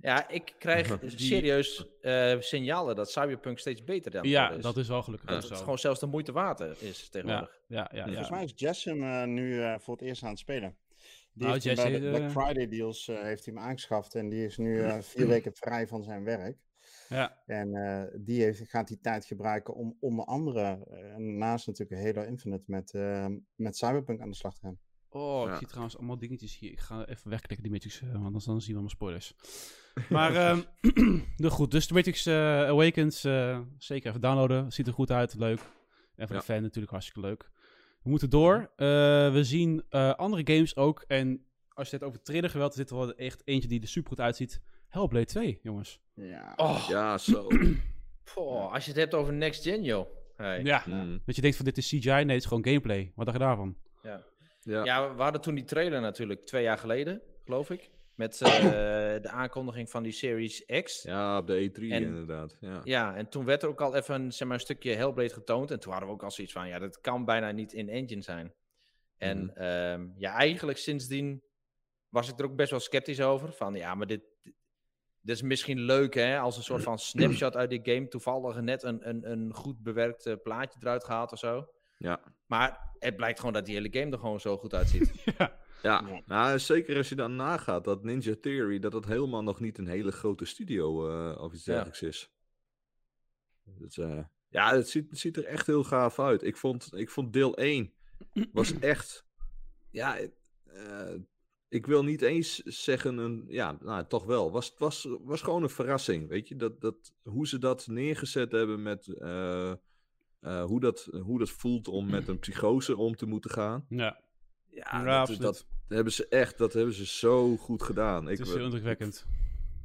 Ja, ik krijg serieus eh, signalen dat Cyberpunk steeds beter dan ja, is. dat is wel gelukkig Dat het zo. gewoon zelfs de moeite waard is tegenwoordig. ja, ja. ja. Volgens mij is Jess hem eh, nu eh, voor het eerst aan het spelen. Die heeft hem Jess, bij de Black Friday deals heeft hij hem aangeschaft en die is nu eh, vier weken vrij van zijn werk. Ja, En eh, die heeft, gaat die tijd gebruiken om onder andere, naast natuurlijk Halo Infinite, met, eh, met Cyberpunk aan de slag te gaan. Oh, ik zie trouwens allemaal dingetjes hier. Ik ga even wegklikken die Matrix, eh, want anders dan zien we allemaal spoilers. Maar, ehm nou goed, dus de Matrix eh, Awakens, eh, zeker even downloaden. Ziet er goed uit, leuk. En voor Ja. de fan natuurlijk hartstikke leuk. We moeten door. Eh, we zien eh, andere games ook. En als je het over trailer geweld, zit er wel echt eentje die er super goed uitziet. Hellblade 2, jongens. Ja. Oh, Ja, zo. poh, als je het hebt over next gen, joh. Hey. Ja, Mm. dat je denkt van dit is CGI, nee, het is gewoon gameplay. Wat dacht je daarvan? Ja. Ja. Ja, we hadden toen die trailer natuurlijk twee jaar geleden, geloof ik. Met eh, de aankondiging van die Series X. Ja. ja, op de E3 En- inderdaad. Ja. en toen werd er ook al even een, zeg maar, een stukje Hellblade getoond. En toen hadden we ook al zoiets van, ja, dat kan bijna niet in engine zijn. En Mhm. ehm, ja, eigenlijk sindsdien was ik er ook best wel sceptisch over. Van ja, maar dit, dit is misschien leuk hè, als een soort van snapshot uit die game. Toevallig net een, een, een goed bewerkt eh, plaatje eruit gehaald of zo. Ja. Maar het blijkt gewoon dat die hele game er gewoon zo goed uitziet. ja. Ja, Ja. nou, zeker als je dan nagaat dat Ninja Theory, dat dat helemaal nog niet een hele grote studio eh, of iets Ja. dergelijks is. Dus, eh, ja, het ziet, het ziet er echt heel gaaf uit. Ik vond, ik vond deel 1 was echt, ja, eh, ik wil niet eens zeggen een, ja, nou toch wel, was, was, was gewoon een verrassing, weet je, dat, dat, hoe ze dat neergezet hebben met, hoe, dat, hoe dat voelt om met een psychose om te moeten gaan. ja. Ja, Ja, dat, absoluut. dat hebben ze echt, dat hebben ze zo goed gedaan. Het Ik, is heel indrukwekkend.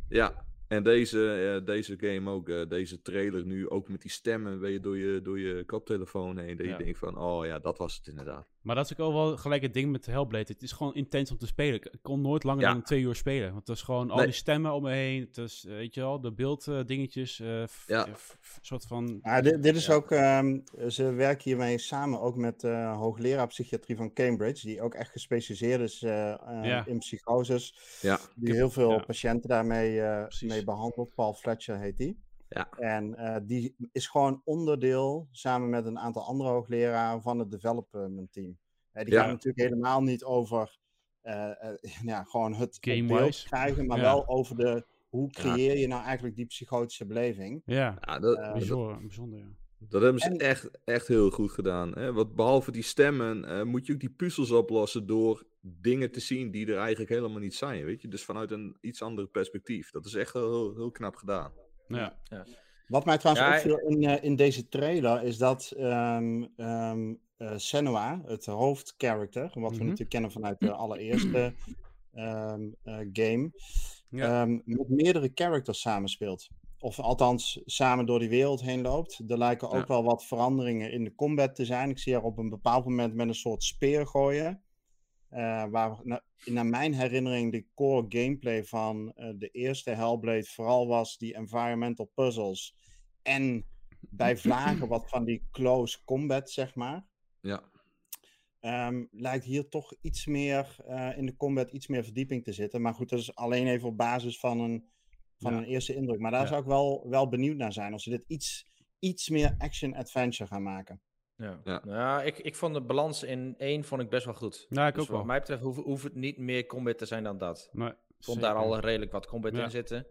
ja, en deze, eh, deze game ook, eh, deze trailer nu ook met die stemmen weet je, door, je, door je koptelefoon heen. Dat Ja. je denkt van, oh ja, dat was het inderdaad. Maar dat is ook wel gelijk het ding met Hellblade. Het is gewoon intens om te spelen. Ik kon nooit langer Ja. dan twee uur spelen. Want het is gewoon al Nee. die stemmen om me heen. Het is, eh, weet je wel, de beelddingetjes. f- Ja. eh, soort van... Maar dit, dit is Ja. ook, ehm, ze werken hiermee samen ook met eh hoogleraar psychiatrie van Cambridge, die ook echt gespecialiseerd is Ja. in psychoses. Ja, Die heel veel ja. patiënten daarmee eh, mee behandelt. Paul Fletcher heet die. Ja. En eh, die is gewoon onderdeel, samen met een aantal andere hoogleraren, van het development team. Eh, die Ja. gaan natuurlijk helemaal niet over eh, eh, ja, gewoon het beeld krijgen, maar Ja. wel over de hoe Ja. creëer je nou eigenlijk die psychotische beleving. Ja, ja dat, dat, bijzonder, bijzonder ja. dat hebben ze En- echt, echt heel goed gedaan. Hè? Want behalve die stemmen eh, moet je ook die puzzels oplossen door dingen te zien die er eigenlijk helemaal niet zijn. Weet je? Dus vanuit een iets ander perspectief. Dat is echt heel, heel knap gedaan. Ja. Wat mij trouwens Ja, opviel in, eh, in deze trailer is dat ehm ehm eh, Senua, het hoofdcharacter, wat we Mhm. natuurlijk kennen vanuit de allereerste ehm, eh, game, Ja. ehm, met meerdere characters samenspeelt. Of althans samen door die wereld heen loopt. Er lijken ook Ja. wel wat veranderingen in de combat te zijn. Ik zie haar op een bepaald moment met een soort speer gooien. Eh, waar na- naar mijn herinnering de core gameplay van eh, de eerste Hellblade vooral was die environmental puzzles. En bij vlagen wat van die close combat, zeg maar. Ja, Ehm, lijkt hier toch iets meer eh, in de combat iets meer verdieping te zitten. Maar goed, dat is alleen even op basis van een, van Ja. een eerste indruk. Maar daar Ja. zou ik wel, wel benieuwd naar zijn. Of ze dit iets, iets meer action-adventure gaan maken. Ja. Ja. Nou, ik, ik vond de balans in één vond ik best wel goed. Ja, ik Dus ook wel. Wat mij betreft hoeft, hoeft het niet meer combat te zijn dan dat. Nee, Ik vond zeker. daar al redelijk wat combat Ja. in zitten.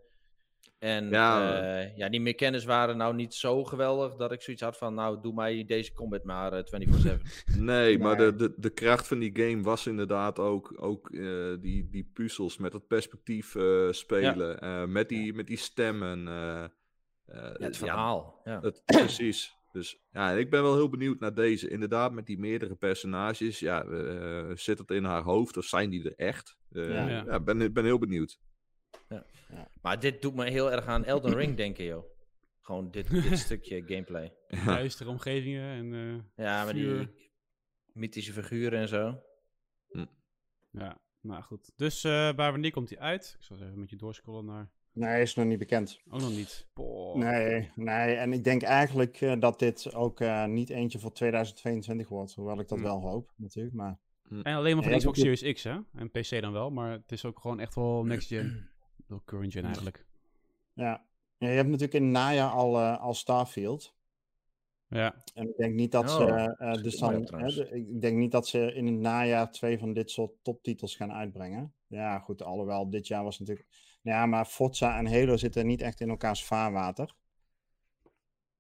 En Ja. ja. ja, die mechanics waren nou niet zo geweldig dat ik zoiets had van, nou, doe mij deze combat maar eh, 24-7. Nee, maar de, de, de kracht van die game was inderdaad ook, ook eh, die, die puzzels met dat perspectief eh, spelen. eh, met, die, met die stemmen. eh, eh, Ja, het verhaal. Ja. het, precies. Dus ja, ik ben wel heel benieuwd naar deze. Inderdaad, met die meerdere personages. Ja, eh, zit het in haar hoofd of zijn die er echt? Eh, Ja. ja, Ja. ben, ben heel benieuwd. Maar dit doet me heel erg aan Elden Ring denken, joh. Gewoon dit, dit stukje gameplay. Duistere omgevingen en eh, Ja, maar die mythische figuren en zo. ja, nou goed. Dus eh bij wanneer komt hij uit? Ik zal eens even met je doorscrollen naar... Nee, is nog niet bekend. Ook nog niet. Boah. Nee, nee, en ik denk eigenlijk eh, dat dit ook eh, niet eentje voor 2022 wordt. Hoewel ik dat Hm. wel hoop, natuurlijk. Maar En alleen maar voor Ja, Xbox Series X, hè? En PC dan wel, maar het is ook gewoon echt wel next gen. Wel current gen eigenlijk. ja. ja, je hebt natuurlijk in het najaar al, eh, al Starfield. Ja, En ik denk niet dat ze. Oh, dus dan, hè, ik denk niet dat ze in het najaar twee van dit soort toptitels gaan uitbrengen. Ja, goed, alhoewel dit jaar was natuurlijk. Ja, maar Forza en Halo zitten niet echt in elkaars vaarwater.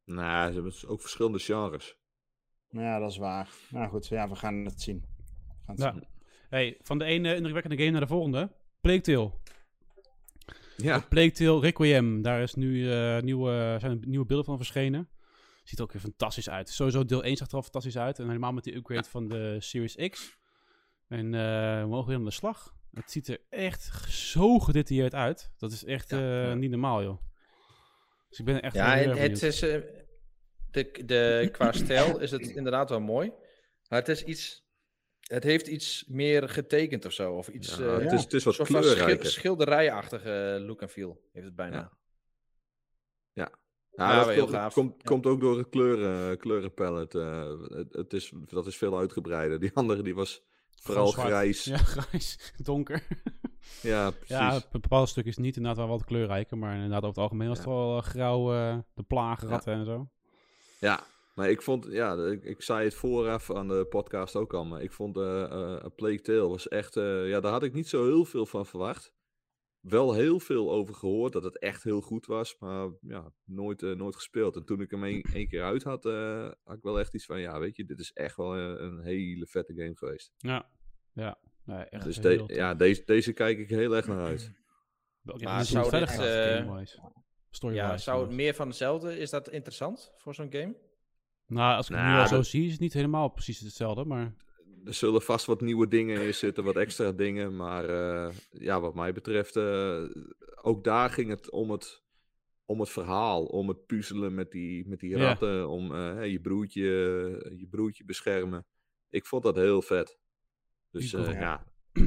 Nou, ze hebben ook verschillende genres. Ja, dat is waar. Nou goed, ja, we gaan het zien. We gaan het Ja. zien. hey, van de ene indrukwekkende game naar de volgende. Plague Tale. Ja, Plague Tale Requiem. Daar is nu, eh, nieuwe, zijn nieuwe beelden van verschenen. Ziet er ook weer fantastisch uit. Sowieso deel 1 zag er al fantastisch uit. En helemaal met die upgrade van de Series X. En eh, we mogen weer aan de slag. Het ziet er echt zo gedetailleerd uit. Dat is echt Ja, eh, ja. niet normaal, joh. Dus ik ben echt Ja, heel en het is, eh, de, de, qua stijl is het inderdaad wel mooi. Maar het is iets, het heeft iets meer getekend of zo. Of iets, Ja, eh, het, is, het is wat kleurrijker. schilderijachtige look en feel heeft het bijna. Ja. Ja, Ja, dat komt, gaaf. komt, Ja. komt ook door het kleuren, kleurenpalet. eh, het, het is, dat is veel uitgebreider. Die andere die was vooral grijs. Ja, Ja, grijs. Donker. precies. Ja, op bepaalde stuk is niet inderdaad wel wat kleurrijker. Maar inderdaad over het algemeen was het Ja. wel eh, grauw. eh, de plagen, Ja. ratten en zo. Ja, maar ik vond, ja, ik, ik zei het vooraf aan de podcast ook al, maar ik vond eh, A Plague Tale was echt, ja, daar had ik niet zo heel veel van verwacht. Wel heel veel over gehoord dat het echt heel goed was, maar ja, nooit, eh, nooit gespeeld. En toen ik hem één keer uit had, eh, had ik wel echt iets van, ja, weet je, dit is echt wel eh, een hele vette game geweest. Ja, ja. Nee, echt Dus heel de, ja, deze, deze kijk ik heel erg naar uit. Echt Maar zou het eh. Story-wise. Ja, zou het meer van hetzelfde? Is dat interessant voor zo'n game? Nou, als ik het nu Nou, al zo zie, is het niet helemaal precies hetzelfde, maar... Er zullen vast wat nieuwe dingen in zitten, wat extra dingen. Maar eh, ja, wat mij betreft, eh, ook daar ging het om het, om het verhaal. Om het puzzelen met die, met die Ja. ratten. Om eh, je, broertje, je broertje beschermen. Ik vond dat heel vet. Dus Ja. ja,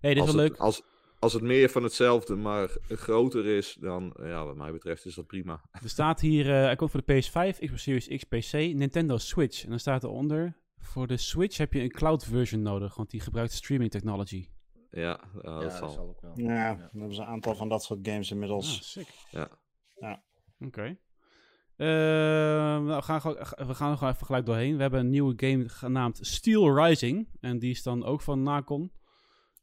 hey, dit is wel het, leuk. als, als het meer van hetzelfde, maar groter is, dan ja, wat mij betreft is dat prima. Er staat hier, hij komt voor de PS5, Xbox Series X, PC, Nintendo Switch. En dan staat eronder, voor de Switch heb je een cloud version nodig, want die gebruikt streaming technology. Ja, ja, ja, dat zal. ook wel. Ja, dan hebben ze een aantal van dat soort games Ah, inmiddels. sick. Ja. Oké. Eh, nou, we, gaan gewoon, we gaan er gewoon even gelijk doorheen. We hebben een nieuwe game genaamd Steel Rising. En die is dan ook van Nacon.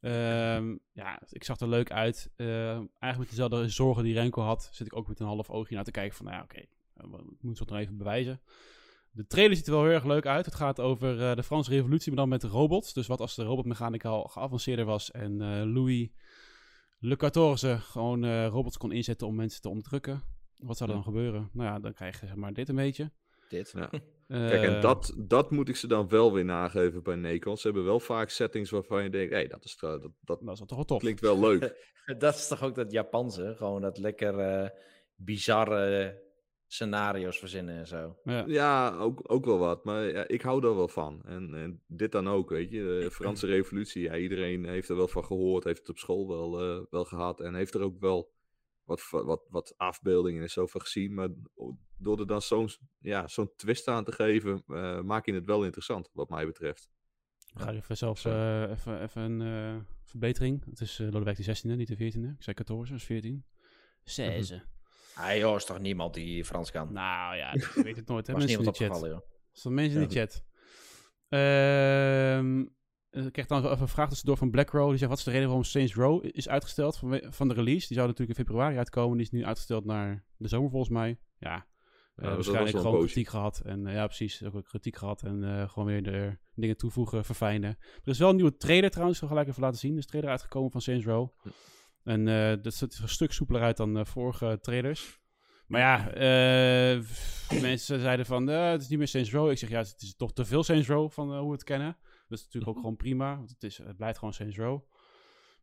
Ehm, ja, ik zag er leuk uit. Eh, eigenlijk met dezelfde zorgen die Renko had, zit ik ook met een half oogje naar te kijken van, nou ja, oké, eh, we moeten het nog even bewijzen. De trailer ziet er wel heel erg leuk uit. Het gaat over eh, de Franse revolutie, maar dan met robots. Dus wat als de robotmechanica al geavanceerder was en eh, Louis Le 14 gewoon eh, robots kon inzetten om mensen te onderdrukken. Wat zou er dan gebeuren? Nou ja, dan krijg je zeg maar dit een beetje. Dit. Ja. Kijk, en dat, dat moet ik ze dan wel weer nageven bij Nacon. Ze hebben wel vaak settings waarvan je denkt, hé, hey, dat, is, dat, dat Dat is wel toch wel tof. klinkt wel leuk. dat is toch ook dat Japanse? Gewoon dat lekker eh, bizarre scenario's verzinnen en zo. Ja. Ja, ook, ook wel wat. Maar ja, ik hou daar wel van. En, en dit dan ook, weet je. De Franse revolutie, ja, iedereen heeft er wel van gehoord. Heeft het op school wel, eh, wel gehad. En heeft er ook wel wat, wat, wat afbeeldingen en zo van gezien. Maar door er dan zo'n ja, zo'n twist aan te geven, eh, maak je het wel interessant, wat mij betreft. Ik ga even zelf eh, even, even een eh, verbetering. Het is uh, Lodewijk de 16e, niet de 14e. Ik zei 14, dat is 14. 16. Ah joh, is toch niemand die Frans kan? Nou ja, ik weet het nooit. Hè? was Mensen in niemand de chat. opgevallen joh. Er staan mensen in de chat. Ehm, eh, ik kreeg dan even een vraag tussendoor van Blackrow. Die zegt, wat is de reden waarom Saints Row is uitgesteld van, van de release? Die zou natuurlijk in februari uitkomen. Die is nu uitgesteld naar de zomer volgens mij. Ja, Ja, uh, dat waarschijnlijk gewoon poosje. kritiek gehad. En eh, ja, precies, ook kritiek gehad. En eh, gewoon weer de dingen toevoegen, verfijnen. Er is wel een nieuwe trailer trouwens, ik zal gelijk even laten zien. Er is een trailer uitgekomen van Saints Row. En eh, dat ziet er een stuk soepeler uit dan eh, vorige trailers. Maar ja, eh, mensen zeiden van, het is niet meer Saints Row. Ik zeg, ja, het is toch te veel Saints Row van hoe we het kennen. Dat is natuurlijk ook gewoon prima, want het, is, het blijft gewoon Saints Row.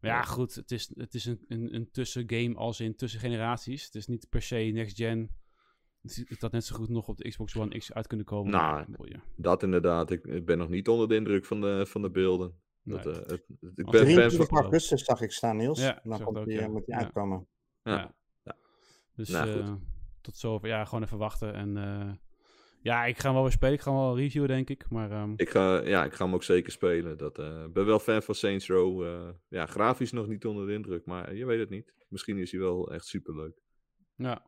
Maar ja, goed, het is, het is een, een, een tussengame als in tussen generaties. Het is niet per se next gen. Het had net zo goed nog op de Xbox One X uit kunnen komen. Nou. Dat inderdaad. Ik, ik ben nog niet onder de indruk van de, van de beelden. Dat, Nee. eh, het, het- ik ben fan 23 van... augustus zag ik staan, Niels. Ja, dan komt ook, die, ja. moet die uitkomen. Ja. Ja. Dus Nou, eh, tot zover. Ja, gewoon even wachten. En eh, ja, ik ga hem wel weer spelen. Ik ga hem wel reviewen, denk ik. Maar ehm, Ik ga, ja, ik ga hem ook zeker spelen. Dat, eh, Ik ben wel fan van Saints Row. eh, ja, grafisch nog niet onder de indruk, maar je weet het niet. Misschien is hij wel echt superleuk. ja.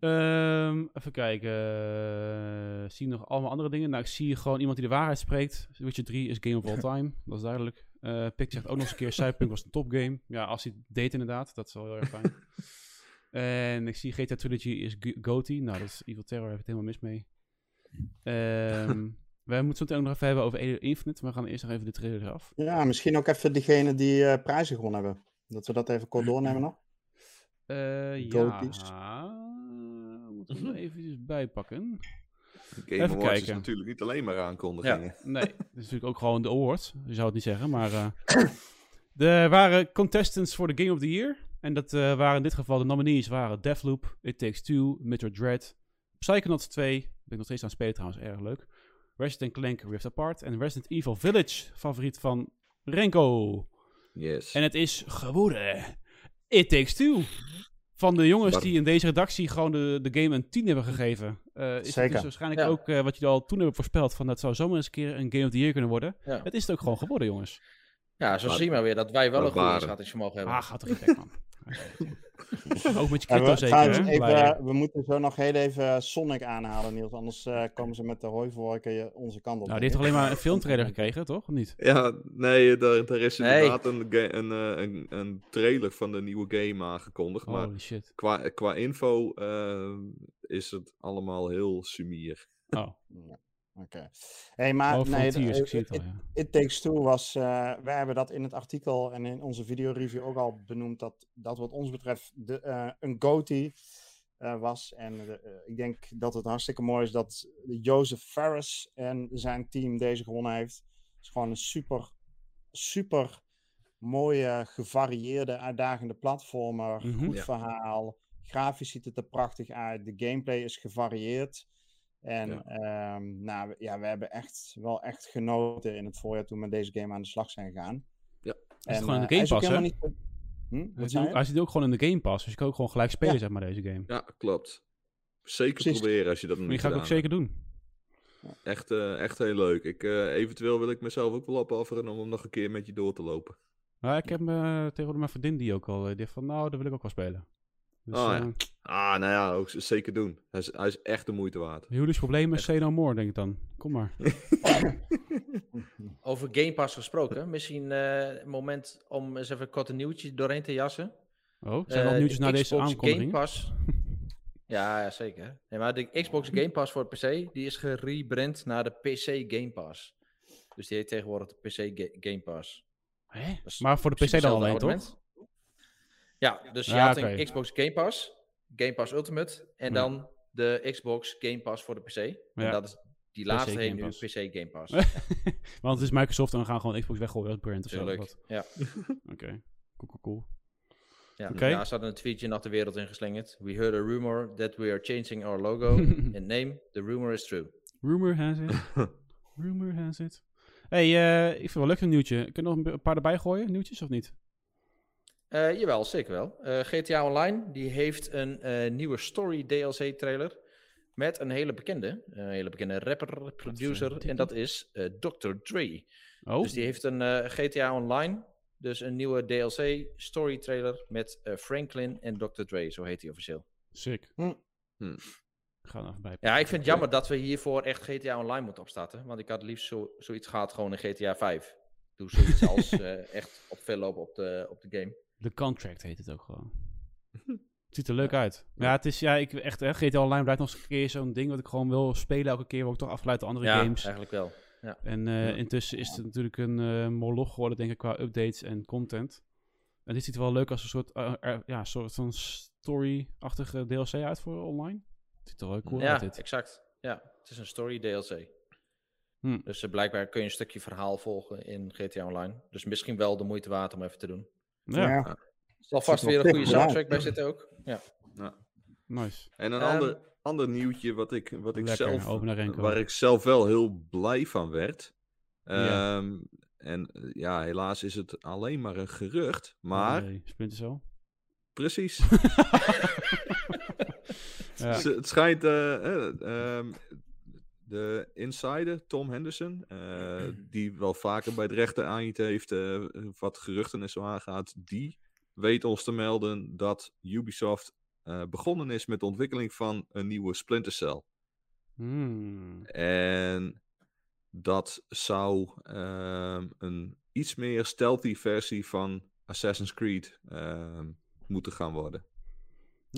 Ehm, even kijken. Eh, zie je nog allemaal andere dingen? Nou, ik zie gewoon iemand die de waarheid spreekt. Witcher 3 is game of all time. dat is duidelijk. Eh Pik zegt ook nog eens een keer, Cyberpunk was een topgame. Ja, als hij deed inderdaad. Dat is wel heel erg fijn. en ik zie GTA Trilogy is G- GOTY. Nou, dat is Evil Terror, heb ik het helemaal mis mee. Ehm wij moeten het ook nog even hebben over Halo Infinite. Maar we gaan eerst nog even de trailer eraf. Ja, misschien ook even degene die eh, prijzen gewonnen hebben. Dat we dat even kort doornemen nog. Eh ja, er eventjes bijpakken. Game Even Awards is natuurlijk niet alleen maar aankondigingen. Nee, het is natuurlijk ook gewoon de award. Je zou het niet zeggen, maar... eh, er waren contestants voor de Game of the Year. En dat eh, waren in dit geval de nominees waren Deathloop, It Takes Two, Metroid Dread, Psychonauts 2, ben ik nog steeds aan het spelen trouwens, erg leuk. Resident Clank Rift Apart en Resident Evil Village, favoriet van Renko. Yes. En het is geworden It Takes Two. Van de jongens die in deze redactie gewoon de, de game een 10 hebben gegeven. Eh, is het Zeker. dus waarschijnlijk Ja. ook eh, wat jullie al toen hebben voorspeld. Van dat zou zomaar eens een keer een Game of the Year kunnen worden. Ja. Het is het ook gewoon geworden, jongens. Ja, zo Maar- zie je maar weer dat wij wel een goed waren- inschattingsvermogen hebben. Ah, gaat toch niet weg, man. ook met je Ja, crypto we, zeker, even, eh, we moeten zo nog heel even Sonic aanhalen, Niels. Anders eh, komen ze met de hooivorken je- onze kant op. Nou, die heeft alleen maar een filmtrailer gekregen, toch? Of niet? Ja, nee, er, er is Nee. inderdaad een, een, eh, een, een trailer van de nieuwe game aangekondigd. Maar Holy shit. qua, qua info eh, is het allemaal heel sumier. Oh, Oké. Hey, maar oh nee, eh, ik zie het al, It, ja. It Takes Two was, eh wij hebben dat in het artikel en in onze videoreview ook al benoemd, dat dat wat ons betreft de, eh, een GOTY eh, was. En de, ik denk dat het hartstikke mooi is dat Joseph Ferris en zijn team deze gewonnen heeft. Het is gewoon een super, super mooie, gevarieerde, uitdagende platformer. Mhm. Goed Ja. verhaal. Grafisch ziet het er prachtig uit. De gameplay is gevarieerd. En Ja. ehm, nou, we- ja, we hebben echt wel echt genoten in het voorjaar toen we met deze game aan de slag zijn gegaan. Ja. En, gewoon in de eh, hij is Game ook Pass, helemaal niet Hm? Hij zit, ook, je? hij zit ook gewoon in de Game Pass, dus je kan ook gewoon gelijk spelen, Ja. zeg maar, deze game. Ja, klopt. Zeker Precies. proberen als je dat nog Maar die niet ga ik ook zeker doen. Echt, eh, echt heel leuk. Ik, eh, eventueel wil ik mezelf ook wel opofferen om hem nog een keer met je door te lopen. Ja, ik heb eh tegenwoordig mijn vriendin die ook al, die van, nou, dat wil ik ook wel spelen. Dus, Oh, ja. eh, Ah, nou ja, ook zeker doen. Hij is, hij is echt de moeite waard. huwelijksproblemen, say no more, denk ik dan. Kom maar. Over Game Pass gesproken, misschien eh, een moment om eens even een korte nieuwtje doorheen te jassen. Oh, zijn er al Eh, nieuwtjes de na deze Xbox aankondiging? Game Pass. ja, ja, zeker. Nee, maar de Xbox Game Pass voor de PC, die is gerebrand naar de PC Game Pass. Dus die heet tegenwoordig de PC Ga- Game Pass. Hè? Is Maar voor de PC dan alleen, toch? Ja, dus je Ja, had een Xbox Game Pass, Game Pass Ultimate, en Ja. dan de Xbox Game Pass voor de PC. Ja. En dat is, die PC laatste heet Game nu. PC Game Pass. Want het is Microsoft en we gaan gewoon Xbox weggooien als brand of zo. of Tuurlijk. wat? Ja. Oké, cool, cool, cool. Ja, hadden een tweetje nog de wereld ingeslingerd. We heard a rumor that we are changing our logo and name. The rumor is true. Rumor has it. Rumor has it. hey, eh, ik vind het wel leuk een nieuwtje. Kun je nog een paar erbij gooien, nieuwtjes of niet? Eh, jawel, zeker wel. Eh, GTA Online die heeft een eh, nieuwe story DLC trailer met een hele bekende, een hele bekende rapper, producer en dat is eh, Dr. Dre. Oh, Dus die heeft een eh, GTA Online, dus een nieuwe DLC story trailer met eh, Franklin en Dr. Dre, zo heet hij officieel. sick. Hm. Hm. Ik ga er even bij. Ja, ik vind het jammer dat we hiervoor echt GTA Online moeten opstarten. Want ik had liefst zo, zoiets gehad gewoon in GTA 5. Doe zoiets als eh, echt op veel lopen op de, op de game. De contract heet het ook gewoon. Het ziet er leuk uit. Ja, het is ja, ik echt hè, GTA Online blijft nog eens een keer zo'n ding wat ik gewoon wil spelen elke keer. Word ik toch afgeleid door andere Ja, games. eigenlijk wel. En eh, Ja. intussen is het natuurlijk een eh moloch geworden, denk ik, qua updates en content. En dit ziet er wel leuk als een soort, eh, ja, soort van story-achtige DLC uit voor online. Het ziet er wel cool ja, uit dit. exact. Ja, het is een story DLC. Hm. Dus blijkbaar kun je een stukje verhaal volgen in GTA Online. Dus misschien wel de moeite waard om even te doen. Ja, Ja. Er zal vast weer een goede soundtrack bij zitten ook. Ja. nice. En een Ehm, ander, ander nieuwtje wat ik, wat ik Lekker, zelf, waar ik zelf wel heel blij van werd. Ja. Ehm, En eh, ja, helaas is het alleen maar een gerucht. Maar Nee, Splinter Cell. precies. Ja. Het schijnt. eh, eh, ehm, de insider, Tom Henderson, eh, die wel vaker bij de rechter aanjiet heeft eh, wat geruchten en zo aangaat, die weet ons te melden dat Ubisoft eh, begonnen is met de ontwikkeling van een nieuwe Splinter Cell. Hmm. En dat zou ehm, een iets meer stealthy versie van Assassin's Creed ehm, moeten gaan worden.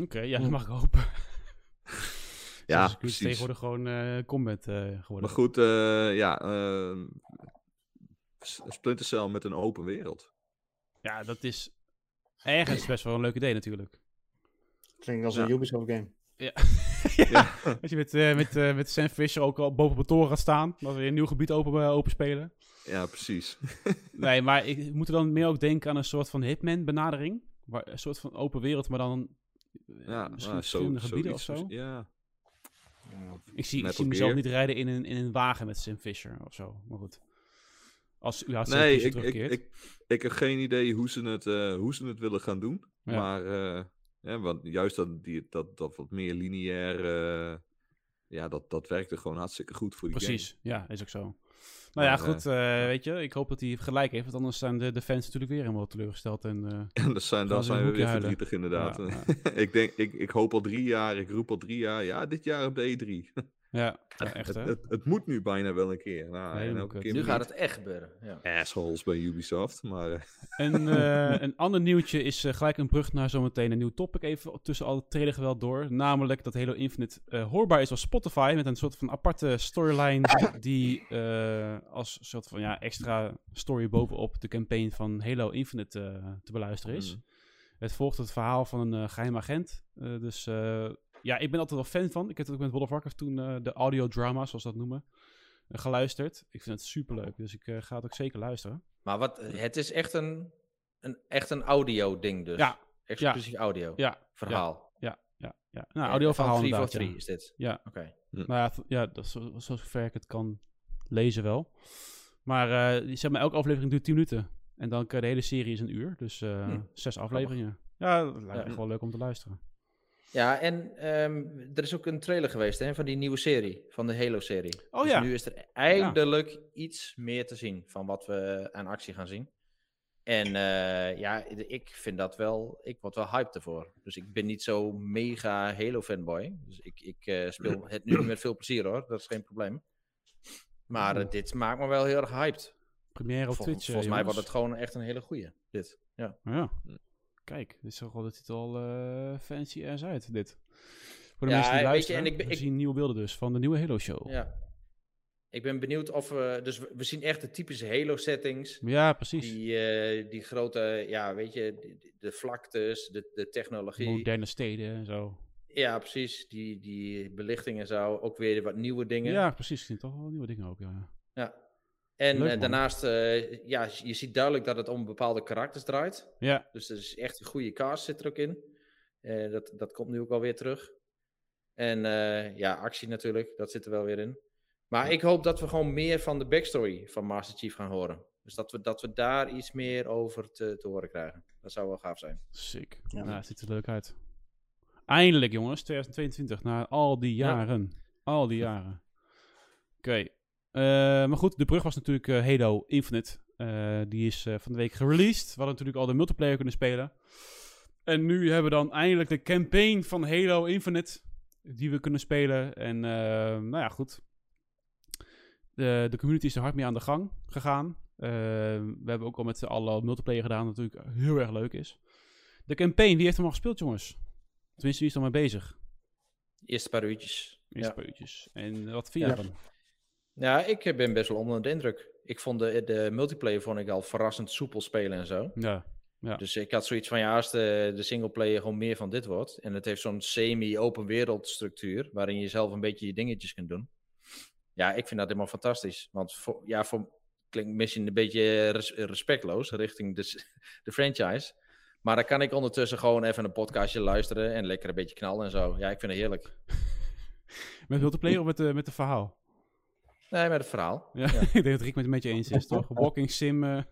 Oké, ja, dat mag ik hopen. Ja, Dus precies. tegenwoordig gewoon eh combat eh, geworden. Maar goed, eh, ja, ehm, Splinter Cell met een open wereld. Ja, dat is ergens best wel een leuk idee natuurlijk. Klinkt als Ja. een Ubisoft game. ja. Als je met, eh, met, met Sam Fisher ook al boven op het toren gaat staan. Dat we weer een nieuw gebied open, open spelen. Ja, precies. Nee, maar ik moet er dan meer ook denken aan een soort van Hitman benadering. Waar, een soort van open wereld, maar dan Ja, misschien zo, verschillende gebieden of zo. Ja, Ik zie, ik zie mezelf niet rijden in een, in een wagen met Sam Fisher of zo. Maar goed. Als Sam nee, ik, ik, ik, ik heb geen idee hoe ze het, eh, hoe ze het willen gaan doen. Ja. Maar eh, ja, want juist dat, die, dat, dat wat meer lineair, eh, ja, dat, dat werkte gewoon hartstikke goed voor die Precies, ja, is ook zo. Nou ja, goed, eh, weet je, ik hoop dat hij gelijk heeft, want anders zijn de, de fans natuurlijk weer helemaal teleurgesteld. En, eh. En dat zijn, dan zijn we weer huilen. verdrietig inderdaad. Ja, ik, denk, ik, ik hoop al drie jaar, ik roep al drie jaar, ja, dit jaar op de E3. Ja, ja, echt het, hè. het, het moet nu bijna wel een keer. Nou, en Helemaal elke kut. keer Nu gaat het echt gebeuren. Ja. Assholes bij Ubisoft, maar... eh, En eh, een ander nieuwtje is eh, gelijk een brug naar zometeen een nieuw topic even tussen al het trailer geweld door. Namelijk dat Halo Infinite eh, hoorbaar is op Spotify met een soort van aparte storyline die eh, als soort van ja, extra story bovenop de campaign van Halo Infinite eh, te beluisteren is. Mm. Het volgt het verhaal van een eh, geheim agent. Eh, dus eh, ja, ik ben altijd wel fan van. Ik heb het ook met World of Warcraft toen eh, de audiodrama, zoals ze dat noemen, eh, geluisterd. Ik vind het superleuk, dus ik eh, ga het ook zeker luisteren. Maar wat, het is echt een, een, echt een audio ding dus. Ja, Exclusief audio. ja, Verhaal. ja, ja, ja. Nou, En audioverhaal van 3 voor inderdaad, 3 ja. is dit. Ja. Oké. Nou ja, ja dat is zo, zo ver ik het kan lezen wel. Maar eh, zeg maar, elke aflevering duurt 10 minuten. En dan kan de hele serie is een uur. Dus eh, Hm. zes afleveringen. Ja, dat lijkt me Ja. wel leuk om te luisteren. Ja, en ehm, er is ook een trailer geweest hè, van die nieuwe serie, van de Halo-serie. Oh dus ja. nu is er eindelijk iets meer te zien van wat we aan actie gaan zien. En eh, ja, ik vind dat wel, ik word wel hyped ervoor. Dus ik ben niet zo mega Halo-fanboy. Dus ik, ik eh, speel het nu met veel plezier hoor, dat is geen probleem. Maar eh, dit maakt me wel heel erg hyped. Première op Vol- Twitch. volgens mij wordt het gewoon echt een hele goeie, dit. Ja. Ja. Kijk, dit zag al, dit ziet er al eh, fancy ass uit, dit. Voor de Ja, mensen die je, luisteren, en ik we ik- zien nieuwe beelden dus van de nieuwe Halo Show. Ja, ja. Ik ben benieuwd of we, dus we, we zien echt de typische Halo-settings. precies. Die, eh, die grote, ja, weet je, de, de vlaktes, de, de technologie. Moderne steden en zo. Ja, precies. Die, die belichting en zo. Ook weer wat nieuwe dingen. Ja, precies. Ik zie toch wel nieuwe dingen ook, ja. Ja. En Leuk, eh, daarnaast, eh, ja, je ziet duidelijk dat het om bepaalde karakters draait. Ja, Dus er is echt een goede cast zit er ook in. Eh, dat, dat komt nu ook alweer terug. En eh, ja, actie natuurlijk, dat zit er wel weer in. Maar ik hoop dat we gewoon meer van de backstory van Master Chief gaan horen. Dus dat we, dat we daar iets meer over te, te horen krijgen. Dat zou wel gaaf zijn. sick. Ja. Nou, ziet er leuk uit. Eindelijk, jongens, 2022, na al die Ja. jaren. Al die jaren. Oké. Eh, maar goed, de brug was natuurlijk eh, Halo Infinite. Eh, die is van de week gereleased. We hadden natuurlijk al de multiplayer kunnen spelen. En nu hebben we dan eindelijk de campaign van Halo Infinite. die we kunnen spelen. En nou ja, goed. De, de community is er hard mee aan de gang gegaan. We hebben ook al met z'n allen multiplayer gedaan, wat natuurlijk heel erg leuk is. De campaign, wie heeft hem al gespeeld, jongens? Tenminste, wie is er mee bezig? Eerste paar uurtjes. Eerste Ja. paar uurtjes. En wat vind je Ja. ervan? Ja, ik eh, ben best wel onder de indruk. Ik vond de, de multiplayer vond ik al verrassend soepel spelen en zo. Ja. Ja. Dus ik had zoiets van, ja, als de, de singleplayer gewoon meer van dit wordt... en het heeft zo'n semi-open wereld structuur... waarin je zelf een beetje je dingetjes kunt doen. Ja, ik vind dat helemaal fantastisch. Want voor, ja, voor, klinkt misschien een beetje res- respectloos richting de, de franchise... maar dan kan ik ondertussen gewoon even een podcastje luisteren... en lekker een beetje knallen en zo. Ja, ik vind het heerlijk. Met multiplayer of met, de met de verhaal? Nee, met het verhaal. Ja, ik denk dat Rick met het met je eens is, toch? Walking sim. eh,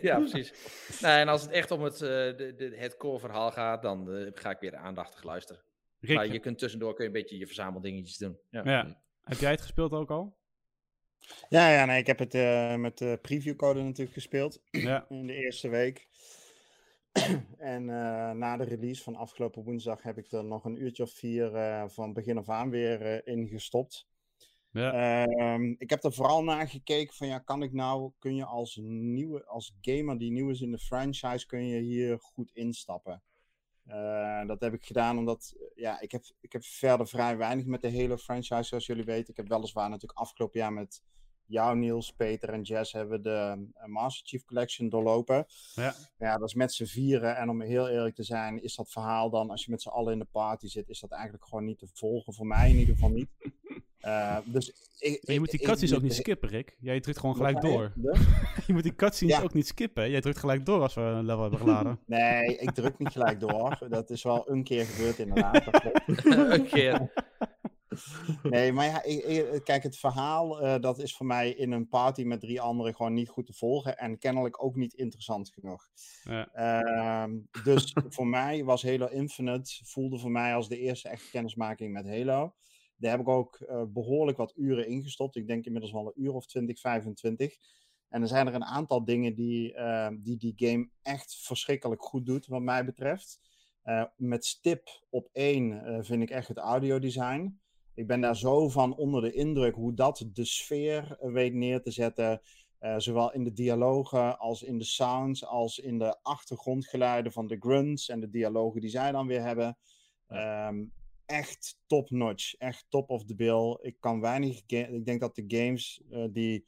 ja, precies. Nee, en als het echt om het, eh, de, de, het core verhaal gaat, dan eh, ga ik weer aandachtig luisteren. Rick, Maar je kunt tussendoor kun je een beetje je verzameldingetjes doen. Ja. ja. heb jij het gespeeld ook al? Ja, ja, nee, ik heb het eh, met de previewcode natuurlijk gespeeld Ja. in de eerste week. en eh, na de release van afgelopen woensdag heb ik er nog een uurtje of vier eh, van begin af aan weer eh, in gestopt. Ja. Ehm, ik heb er vooral naar gekeken van ja, kan ik nou, kun je als nieuwe, als gamer die nieuw is in de franchise, kun je hier goed instappen. Eh, dat heb ik gedaan omdat, eh, ja, ik heb, ik heb verder vrij weinig met de hele franchise, zoals jullie weten. Ik heb weliswaar natuurlijk afgelopen jaar met jou, Niels, Peter en Jess hebben we de eh, Master Chief Collection doorlopen. Ja. Ja, dat is met z'n vieren. En om heel eerlijk te zijn, is dat verhaal dan, als je met z'n allen in de party zit, is dat eigenlijk gewoon niet te volgen. Voor mij in ieder geval niet. Eh, dus ik, je moet die cutscenes ook niet skippen, Rick. Jij drukt gewoon gelijk door. Je moet die cutscenes Ja. ook niet skippen. Jij drukt gelijk door als we een level hebben geladen. Nee, ik druk niet gelijk door. Dat is wel een keer gebeurd inderdaad. Een keer. Nee, maar ja, ik- ik- kijk, het verhaal, eh, dat is voor mij in een party met drie anderen gewoon niet goed te volgen. En kennelijk ook niet interessant genoeg. Ja. Ehm, dus voor mij was Halo Infinite, voelde voor mij als de eerste echte kennismaking met Halo. Daar heb ik ook eh, behoorlijk wat uren ingestopt. Ik denk inmiddels wel een uur of 20, 25. En er zijn er een aantal dingen die, eh, die die game echt verschrikkelijk goed doet, wat mij betreft. Eh, met stip op één eh, vind ik echt het audiodesign. Ik ben daar zo van onder de indruk hoe dat de sfeer weet neer te zetten. Zowel in de dialogen als in de sounds, als in de achtergrondgeluiden van de grunts en de dialogen die zij dan weer hebben. Ehm, echt top notch, echt top of the bill. Ik kan weinig, ik denk dat de games eh, die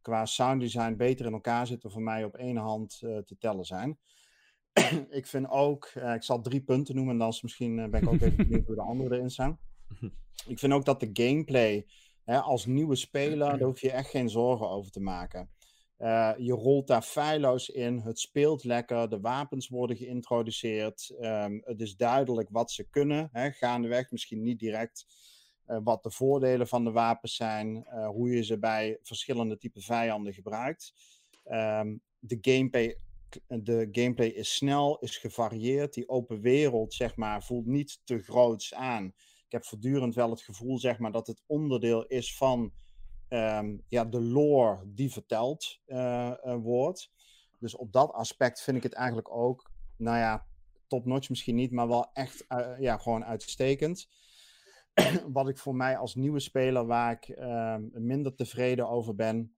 qua sound design beter in elkaar zitten voor mij op één hand eh, te tellen zijn. ik vind ook, eh, ik zal drie punten noemen en dan is misschien ben ik ook even benieuwd hoe de andere erin staan. Ik vind ook dat de gameplay, hè, als nieuwe speler, daar hoef je echt geen zorgen over te maken. Eh, je rolt daar feilloos in, het speelt lekker, de wapens worden geïntroduceerd. ehm, het is duidelijk wat ze kunnen, hè, gaandeweg, misschien niet direct eh, wat de voordelen van de wapens zijn, eh, hoe je ze bij verschillende typen vijanden gebruikt. Ehm, de, gameplay, de gameplay is snel, is gevarieerd. Die open wereld, zeg maar, voelt niet te groots aan. Ik heb voortdurend wel het gevoel, zeg maar, dat het onderdeel is van ehm, ja, de lore die verteld eh, eh, wordt. Dus op dat aspect vind ik het eigenlijk ook, nou ja, top-notch misschien niet, maar wel echt eh, ja, gewoon uitstekend. Wat ik voor mij als nieuwe speler, waar ik ehm, minder tevreden over ben,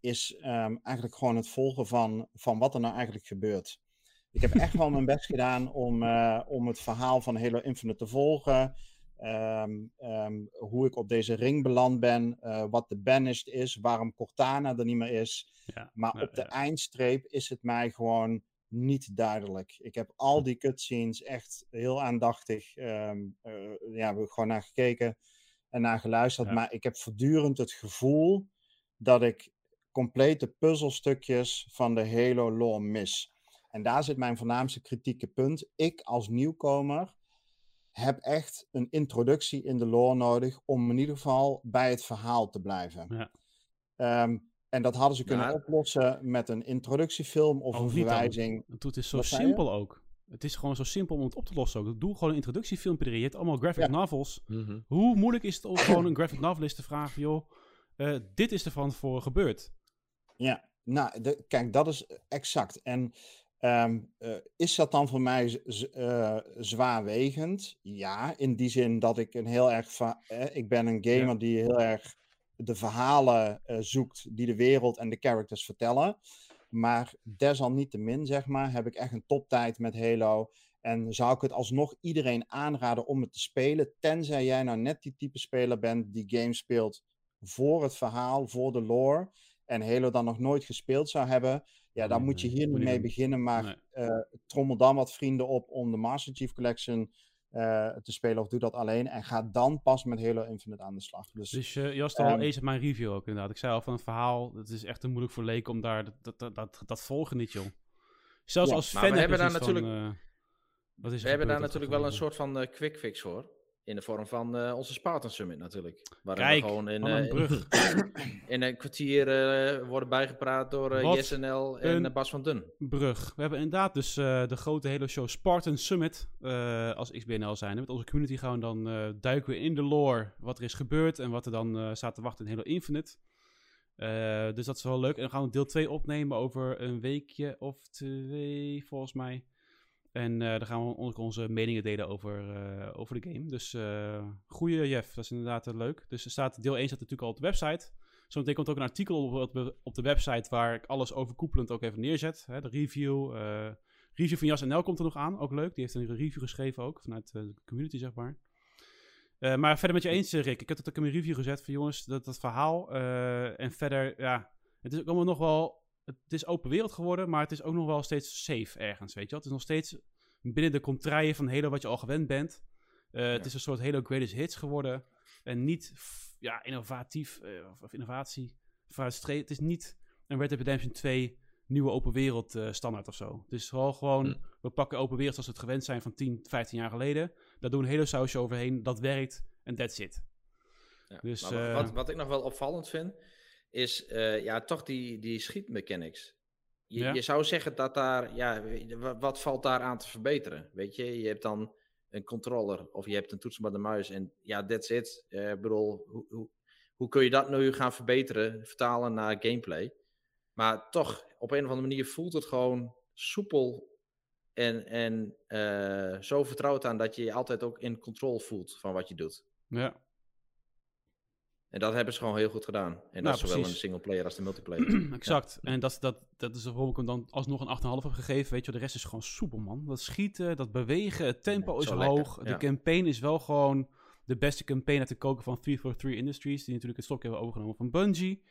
is ehm, eigenlijk gewoon het volgen van, van wat er nou eigenlijk gebeurt. Ik heb echt wel mijn best gedaan om, om het verhaal van Halo Infinite te volgen. Ehm, ehm, hoe ik op deze ring beland ben, eh, wat de banished is, waarom Cortana er niet meer is. Ja, Maar ja, op de ja. eindstreep is het mij gewoon niet duidelijk. Ik heb al die cutscenes echt heel aandachtig ehm, eh, ja, ik gewoon naar gekeken en naar geluisterd. Maar ik heb voortdurend het gevoel dat ik complete puzzelstukjes van de Halo lore mis. En daar zit mijn voornaamste kritieke punt. Ik als nieuwkomer heb echt een introductie in de lore nodig om in ieder geval bij het verhaal te blijven. Ja. Ehm, en dat hadden ze kunnen Ja. oplossen met een introductiefilm of Oh, een verwijzing. Want Het is zo simpel ook. Het is gewoon zo simpel om het op te lossen ook. Doe gewoon een introductiefilmpje erin. Je hebt allemaal graphic Ja. novels. Mhm. Hoe moeilijk is het om gewoon een graphic novelist te vragen joh, eh, dit is er van voor gebeurd. Ja, nou, de, kijk, dat is exact. En Ehm, eh, is dat dan voor mij eh, zwaarwegend? Ja, in die zin dat ik een heel erg. eh, ik ben een gamer die heel erg de verhalen zoekt die de wereld en de characters vertellen. Maar desalniettemin, zeg maar, heb ik echt een toptijd met Halo. En zou ik het alsnog iedereen aanraden om het te spelen, tenzij jij nou net die type speler bent die games speelt voor het verhaal, voor de lore, en Halo dan nog nooit gespeeld zou hebben, ja, dan Nee, moet je hier niet mee doen. beginnen, maar Nee. eh, trommel dan wat vrienden op om de Master Chief Collection eh, te spelen, of doe dat alleen, en ga dan pas met Halo Infinite aan de slag. Dus, Dus eh, je was al Ehm, eens met mijn review ook inderdaad. Ik zei al van het verhaal, het is echt te moeilijk voor leken om daar, dat, dat, dat, dat, dat volgen niet joh. Zelfs Ja, als maar fan we hebben daar van, natuurlijk- eh, wat is er We hebben daar natuurlijk wel een soort van eh, quick fix voor. In de vorm van eh, onze Spartan Summit natuurlijk. Kijk, we gewoon in, eh, brug. in een kwartier eh, worden bijgepraat door Wat JSNL en Bas van Dun. brug. We hebben inderdaad dus de grote Halo Show Spartan Summit uh, als XBNL zijn. Met onze community gaan we dan uh, duiken we in de lore, wat er is gebeurd en wat er dan uh, staat te wachten in Halo Infinite. Uh, dus dat is wel leuk. En dan gaan we deel 2 opnemen over een weekje of twee, volgens mij. En uh, dan gaan we onze meningen delen over, uh, over de game. Dus uh, goeie Jeff, dat is inderdaad leuk. Dus er staat, deel 1 staat natuurlijk al op de website. Zometeen komt ook een artikel op, op de website waar ik alles overkoepelend ook even neerzet. Hè, de review. Review van Jas NL komt er nog aan, ook leuk. Die heeft een review geschreven ook, vanuit de community zeg maar. Maar verder met je eens, Rick. Ik heb het ook in mijn review gezet van jongens, dat, dat verhaal. En verder, ja, het is ook allemaal nog wel... Het is open wereld geworden, maar het is ook nog wel steeds safe ergens, weet je wel. Het is nog steeds binnen de contraien van Halo wat je al gewend bent. Uh, ja. Het is een soort Halo Greatest Hits geworden. En niet ja, innovatief, uh, of, innovatie. Het is niet een Red Dead Redemption 2 nieuwe open wereld uh, standaard of zo. Het is vooral gewoon, mm. we pakken open wereld zoals we het gewend zijn van 10, 15 jaar geleden. Daar doen een hele sausje overheen, dat werkt en that's it. Ja, dus, wat, wat ik nog wel opvallend vind, is uh, ja, toch die, die schietmechanics. Je, ja. je zou zeggen dat daar, ja, wat valt daar aan te verbeteren? Weet je, je hebt dan een controller of je hebt een toetsenbord en muis en ja, that's it. Ik uh, bedoel, hoe, hoe, hoe kun je dat nu gaan verbeteren, vertalen naar gameplay? Maar toch, op een of andere manier voelt het gewoon soepel en, en uh, zo vertrouwd aan dat je je altijd ook in control voelt van wat je doet. Ja. En dat hebben ze gewoon heel goed gedaan. En nou, dat is zowel in de singleplayer als de multiplayer. exact. Ja. En dat, dat, dat is waarom ik hem dan alsnog een 8,5 heb gegeven. Weet je, de rest is gewoon soepel, man. Dat schieten, dat bewegen, het tempo is hoog. Ja. De campaign is wel gewoon de beste campaign uit de koken van 343 Industries. Die natuurlijk het stokje hebben overgenomen van Bungie.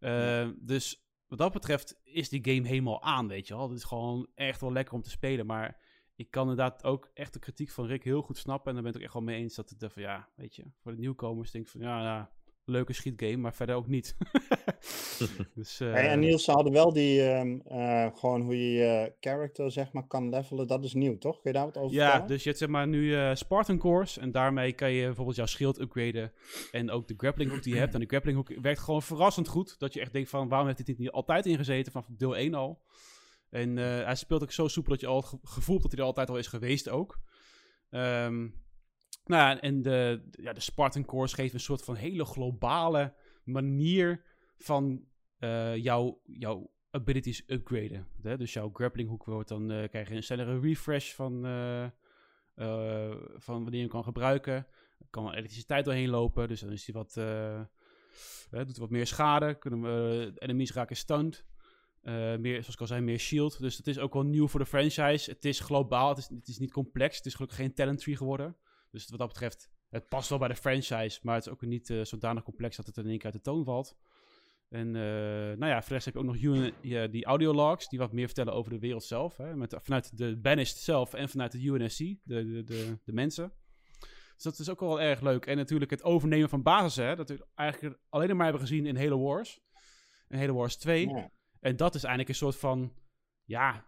Uh, ja. Dus wat dat betreft is die game helemaal aan, weet je wel. Het is gewoon echt wel lekker om te spelen. Maar ik kan inderdaad ook echt de kritiek van Rick heel goed snappen. En daar ben ik ook echt wel mee eens dat het van, ja, weet je, voor de nieuwkomers denk ik van, ja, ja leuke schietgame, maar verder ook niet. dus, uh... hey, en Niels, ze hadden wel die, uh, uh, gewoon hoe je je character, zeg maar, kan levelen. Dat is nieuw, toch? Kun je daar wat over Ja, vertellen? dus je hebt zeg maar nu uh, Spartan Cores en daarmee kan je bijvoorbeeld jouw schild upgraden en ook de grappling hook die je hebt. En de grappling hook werkt gewoon verrassend goed, dat je echt denkt van, waarom heeft dit niet altijd ingezeten van deel 1 al? En uh, hij speelt ook zo soepel dat je al het gevoel hebt dat hij er altijd al is geweest ook. Um, nou ja, en de, ja, de Spartan Cores geven een soort van hele globale manier van uh, jouw, jouw abilities upgraden. Hè? Dus jouw grappling hook wordt dan, uh, krijg je een snellere refresh van, uh, van wanneer je hem kan gebruiken. Er kan elektriciteit doorheen lopen, dus dan is hij wat, doet wat meer schade. Kunnen we, enemies raken stunned. meer, zoals ik al zei, meer shield. Dus het is ook wel nieuw voor de franchise. Het is globaal, het is, het is niet complex. Het is gelukkig geen talent tree geworden. Dus wat dat betreft, het past wel bij de franchise, maar het is ook niet uh, zodanig complex dat het in één keer uit de toon valt. En uh, nou ja, voor de rest heb je ook nog UN, ja, die audiologs, die wat meer vertellen over de wereld zelf. Hè, met, vanuit de Banished zelf en vanuit de UNSC, de, de, de, de mensen. Dus dat is ook wel erg leuk. En natuurlijk het overnemen van basis, hè, dat we eigenlijk alleen maar hebben gezien in Halo Wars. En Halo Wars 2. Ja. En dat is eigenlijk een soort van, ja,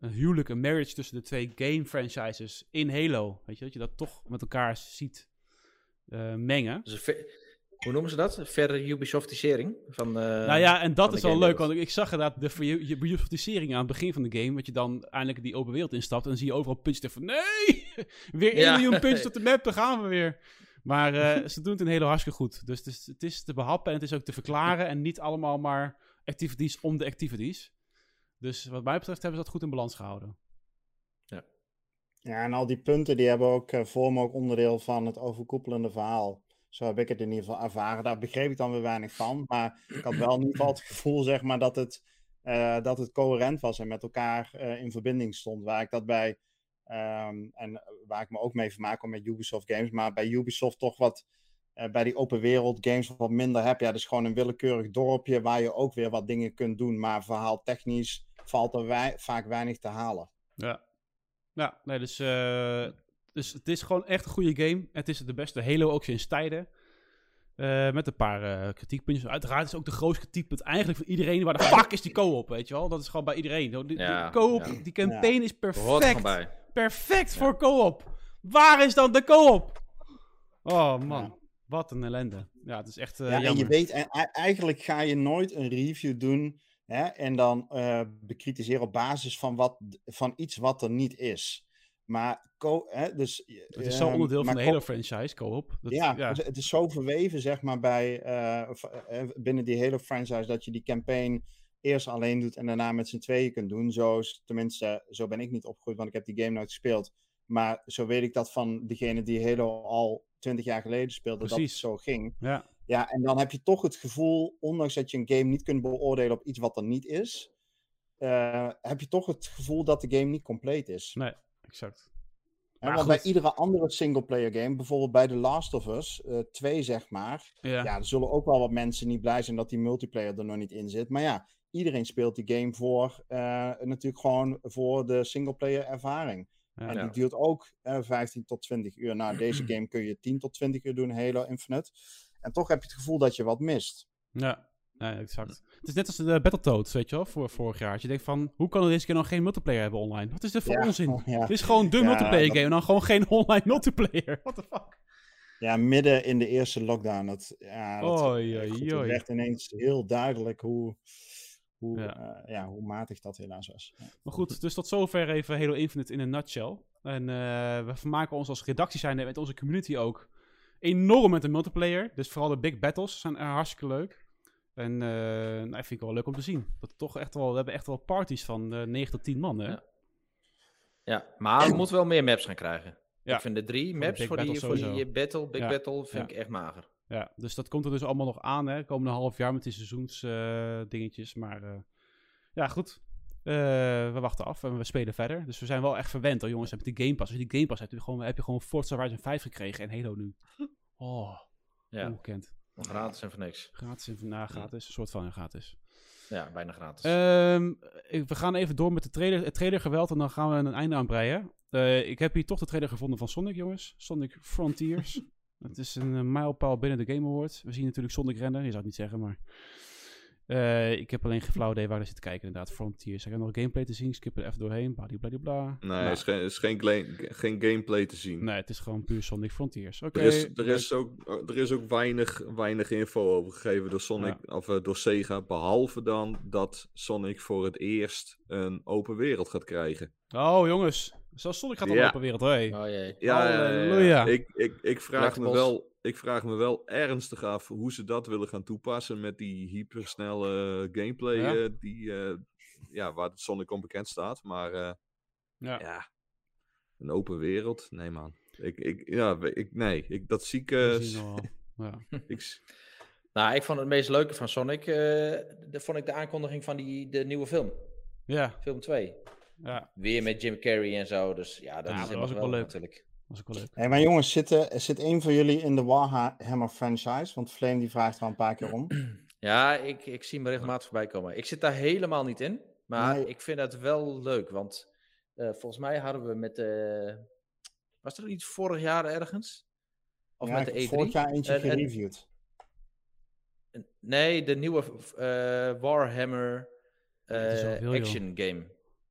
een huwelijk, een marriage tussen de twee game franchises in Halo. Weet je, dat je dat toch met elkaar ziet uh, mengen. Dus hoe noemen ze dat? Verre Ubisoftisering van uh, Nou ja, en dat is wel leuk, want ik zag inderdaad de Ubisoftisering aan het begin van de game, dat je dan eindelijk die open wereld instapt en dan zie je overal punten van nee, weer 1 ja. miljoen puntjes op de map, daar gaan we weer. Maar uh, ze doen het in Halo hartstikke goed. Dus het is, het is te behappen en het is ook te verklaren en niet allemaal maar activities om de activities. Dus wat mij betreft hebben ze dat goed in balans gehouden. Ja, en al die punten die hebben ook, eh, vormen ook onderdeel van het overkoepelende verhaal. Zo heb ik het in ieder geval ervaren. Daar begreep ik dan weer weinig van. Maar ik had wel in ieder geval het gevoel, zeg maar, dat het, eh, dat het coherent was en met elkaar eh, in verbinding stond. Waar ik dat bij, ehm, en waar ik me ook mee vermaak om met Ubisoft games, maar bij Ubisoft toch wat, eh, bij die open wereld games wat minder heb. Ja, dat is gewoon een willekeurig dorpje waar je ook weer wat dingen kunt doen. Maar verhaal technisch valt er wij- vaak weinig te halen. Ja. Ja, nee, dus, eh, dus het is gewoon echt een goede game. Het is de beste Halo ook sinds tijden. Eh, met een paar eh, kritiekpuntjes. Uiteraard is ook de grootste kritiekpunt eigenlijk voor iedereen. Waar de fuck is die co-op, weet je wel? Dat is gewoon bij iedereen. Die, co-op, ja. die campaign is er perfect. bij. Perfect voor co-op. Waar is dan de co-op? Oh man, Ja. wat een ellende. Ja, het is echt eh ja, en je weet, en, e- eigenlijk ga je nooit een review doen hè, en dan eh, bekritiseren op basis van, wat, van iets wat er niet is. Maar, hè, dus, het is zo ehm, onderdeel van de Halo franchise, co-op. Ja, ja. het is zo verweven, zeg maar, bij, eh, eh, binnen die hele franchise, dat je die campaign eerst alleen doet en daarna met z'n tweeën kunt doen. Zo, tenminste, zo ben ik niet opgegroeid, want ik heb die game nooit gespeeld. Maar zo weet ik dat van degene die Halo al twintig jaar geleden speelde, dat het Precies. zo ging. ja. Ja, en dan heb je toch het gevoel, ondanks dat je een game niet kunt beoordelen op iets wat er niet is, eh, heb je toch het gevoel dat de game niet compleet is. Nee, exact. Maar want bij iedere andere singleplayer game, bijvoorbeeld bij The Last of Us eh 2 zeg maar, Ja. ja, er zullen ook wel wat mensen niet blij zijn dat die multiplayer er nog niet in zit. Maar ja, iedereen speelt die game voor, eh, natuurlijk gewoon voor de singleplayer ervaring. Ja. en Ja. die duurt ook eh 15 tot 20 uur. Nou, deze game kun je 10 tot 20 uur doen, Halo Infinite. En toch heb je het gevoel dat je wat mist. Ja, ja, exact. Het is net als de Battletoads, weet je wel, voor vorig jaar. Je denkt van, hoe kan er deze keer nog geen multiplayer hebben online? Wat is dit voor Ja, onzin? ja. Het is gewoon de Ja, multiplayer game en dan gewoon geen online multiplayer. What the fuck? Ja, midden in de eerste lockdown. Dat, ja, dat, eh, oei. werd ineens heel duidelijk hoe, hoe, Ja. ja, hoe matig dat helaas was. Ja. Maar goed, dus tot zover even Halo Infinite in een nutshell. En eh, we vermaken ons als redactie zijn met onze community ook enorm met de multiplayer. Dus vooral de big battles zijn er hartstikke leuk. En eh nou, vind ik wel leuk om te zien. Dat toch echt wel, we hebben echt wel parties van eh 9 tot 10 man, hè? Ja. Ja, maar we moeten wel meer maps gaan krijgen. Ja. Ik vind de drie maps voor die, voor die eh, battle, big Ja. battle, vind ik echt mager. Ja, dus dat komt er dus allemaal nog aan, hè. Komende half jaar met die seizoensdingetjes. dingetjes. maar eh, ja, goed. Eh, we wachten af en we spelen verder. Dus we zijn wel echt verwend, hoor, jongens. Heb je die Game Pass? Als je die Game Pass hebt, heb je gewoon, heb je gewoon Forza Horizon 5 gekregen en Halo nu. Oh, Ja, ongekend. gratis en voor niks. Gratis en na gratis. Een soort van gratis. Ja, bijna gratis. Ehm, ik- we gaan even door met de trailer, het trailergeweld en dan gaan we een einde aanbreien. Eh, ik heb hier toch de trailer gevonden van Sonic, jongens. Sonic Frontiers. Het is een eh, mijlpaal binnen de Game Awards. We zien natuurlijk Sonic rennen, je zou het niet zeggen, maar... eh, ik heb alleen geen flauw idee waar hij zit te kijken, inderdaad. Frontiers. Ik heb nog gameplay te zien, skip er even doorheen. Bladibladibla. Nee, Nou, er is, geen, is geen, gameplay te zien. nee, het is gewoon puur Sonic Frontiers. Oké. Er, is, er, leuk. is ook, er is ook weinig, weinig info over gegeven door, Sonic, of, eh, door Sega. Behalve dan dat Sonic voor het eerst een open wereld gaat krijgen. Oh, jongens. Zelfs Sonic gaat Ja. open wereld, hey. oh jee. Ja. Ik, ik, ik, vraag me wel, ik vraag me wel ernstig af hoe ze dat willen gaan toepassen met die hypersnelle gameplay Ja. eh, die, eh, ja, waar Sonic onbekend staat. Maar eh, Ja. ja, een open wereld? Nee man. Ik, ik, ja, ik, nee, ik, dat zie ik... Ja. ik Nou, ik vond het meest leuke van Sonic, eh, de, vond ik de aankondiging van die, de nieuwe film. ja, Film 2. Ja. Weer met Jim Carrey en zo, dus ja, dat Ja, is dat was ook wel leuk. natuurlijk. Was ook wel leuk. Hey, maar jongens, zit, eh, zit een van jullie in de Warhammer franchise? Want Flame die vraagt er al een paar keer om. Ja, ik, ik zie hem regelmatig voorbij komen. Ik zit daar helemaal niet in, maar Nee. ik vind het wel leuk, want eh, volgens mij hadden we met de... Was er iets vorig jaar ergens? Of ja, met ik de heb E3? vorig jaar eentje En- en- gereviewd. Nee, de nieuwe eh, Warhammer eh, action game.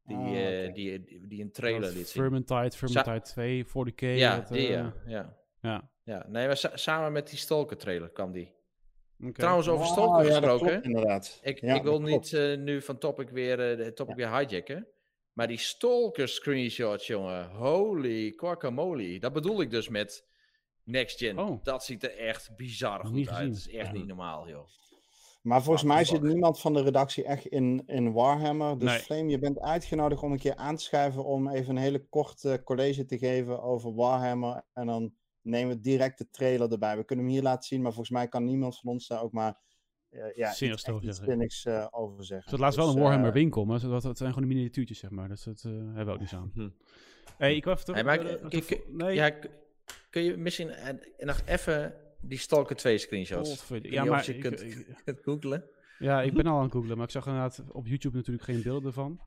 Die, Ah, eh, oké. die, die, die een trailer liet zien. Vermintide, Vermintide 2, 40k. Ja, dat, die eh, ja. ja. ja. Ja, nee, maar sa- samen met die Stalker trailer kwam die. Trouwens, over Ah, Stalker ja, gesproken. klopt inderdaad. Ik, Ja, ik wil niet eh, nu van topic weer, eh, de topic weer hijacken. Maar die Stalker screenshots, jongen. Holy guacamole. Dat bedoel ik dus met Next Gen. Oh. Dat ziet er echt bizar goed niet uit. Dat is echt Ja. niet normaal, joh. Maar volgens What mij zit niemand van de redactie echt in, in Warhammer. Dus Nee. Flame, je bent uitgenodigd om een keer aan te schuiven om even een hele korte college te geven over Warhammer. En dan nemen we direct de trailer erbij. We kunnen hem hier laten zien, maar volgens mij kan niemand van ons daar ook maar eh, ja, Zinnigs iets, over zinnigs eh, over zeggen. Zat laatst wel Dus, een Warhammer eh, winkel, maar dat, dat zijn gewoon de miniatuurtjes, zeg maar. Dus dat eh, hebben we ook niet aan. Hm. Hey, ik wil even... Hey, maar ik- nog ik- even- nee, Ja, kun je misschien nog even die Stalker 2 screenshots? Ja, maar je ik- kunt, ik- kunt googlen. Ja, ik ben al aan het googlen, maar ik zag inderdaad op YouTube natuurlijk geen beelden ervan.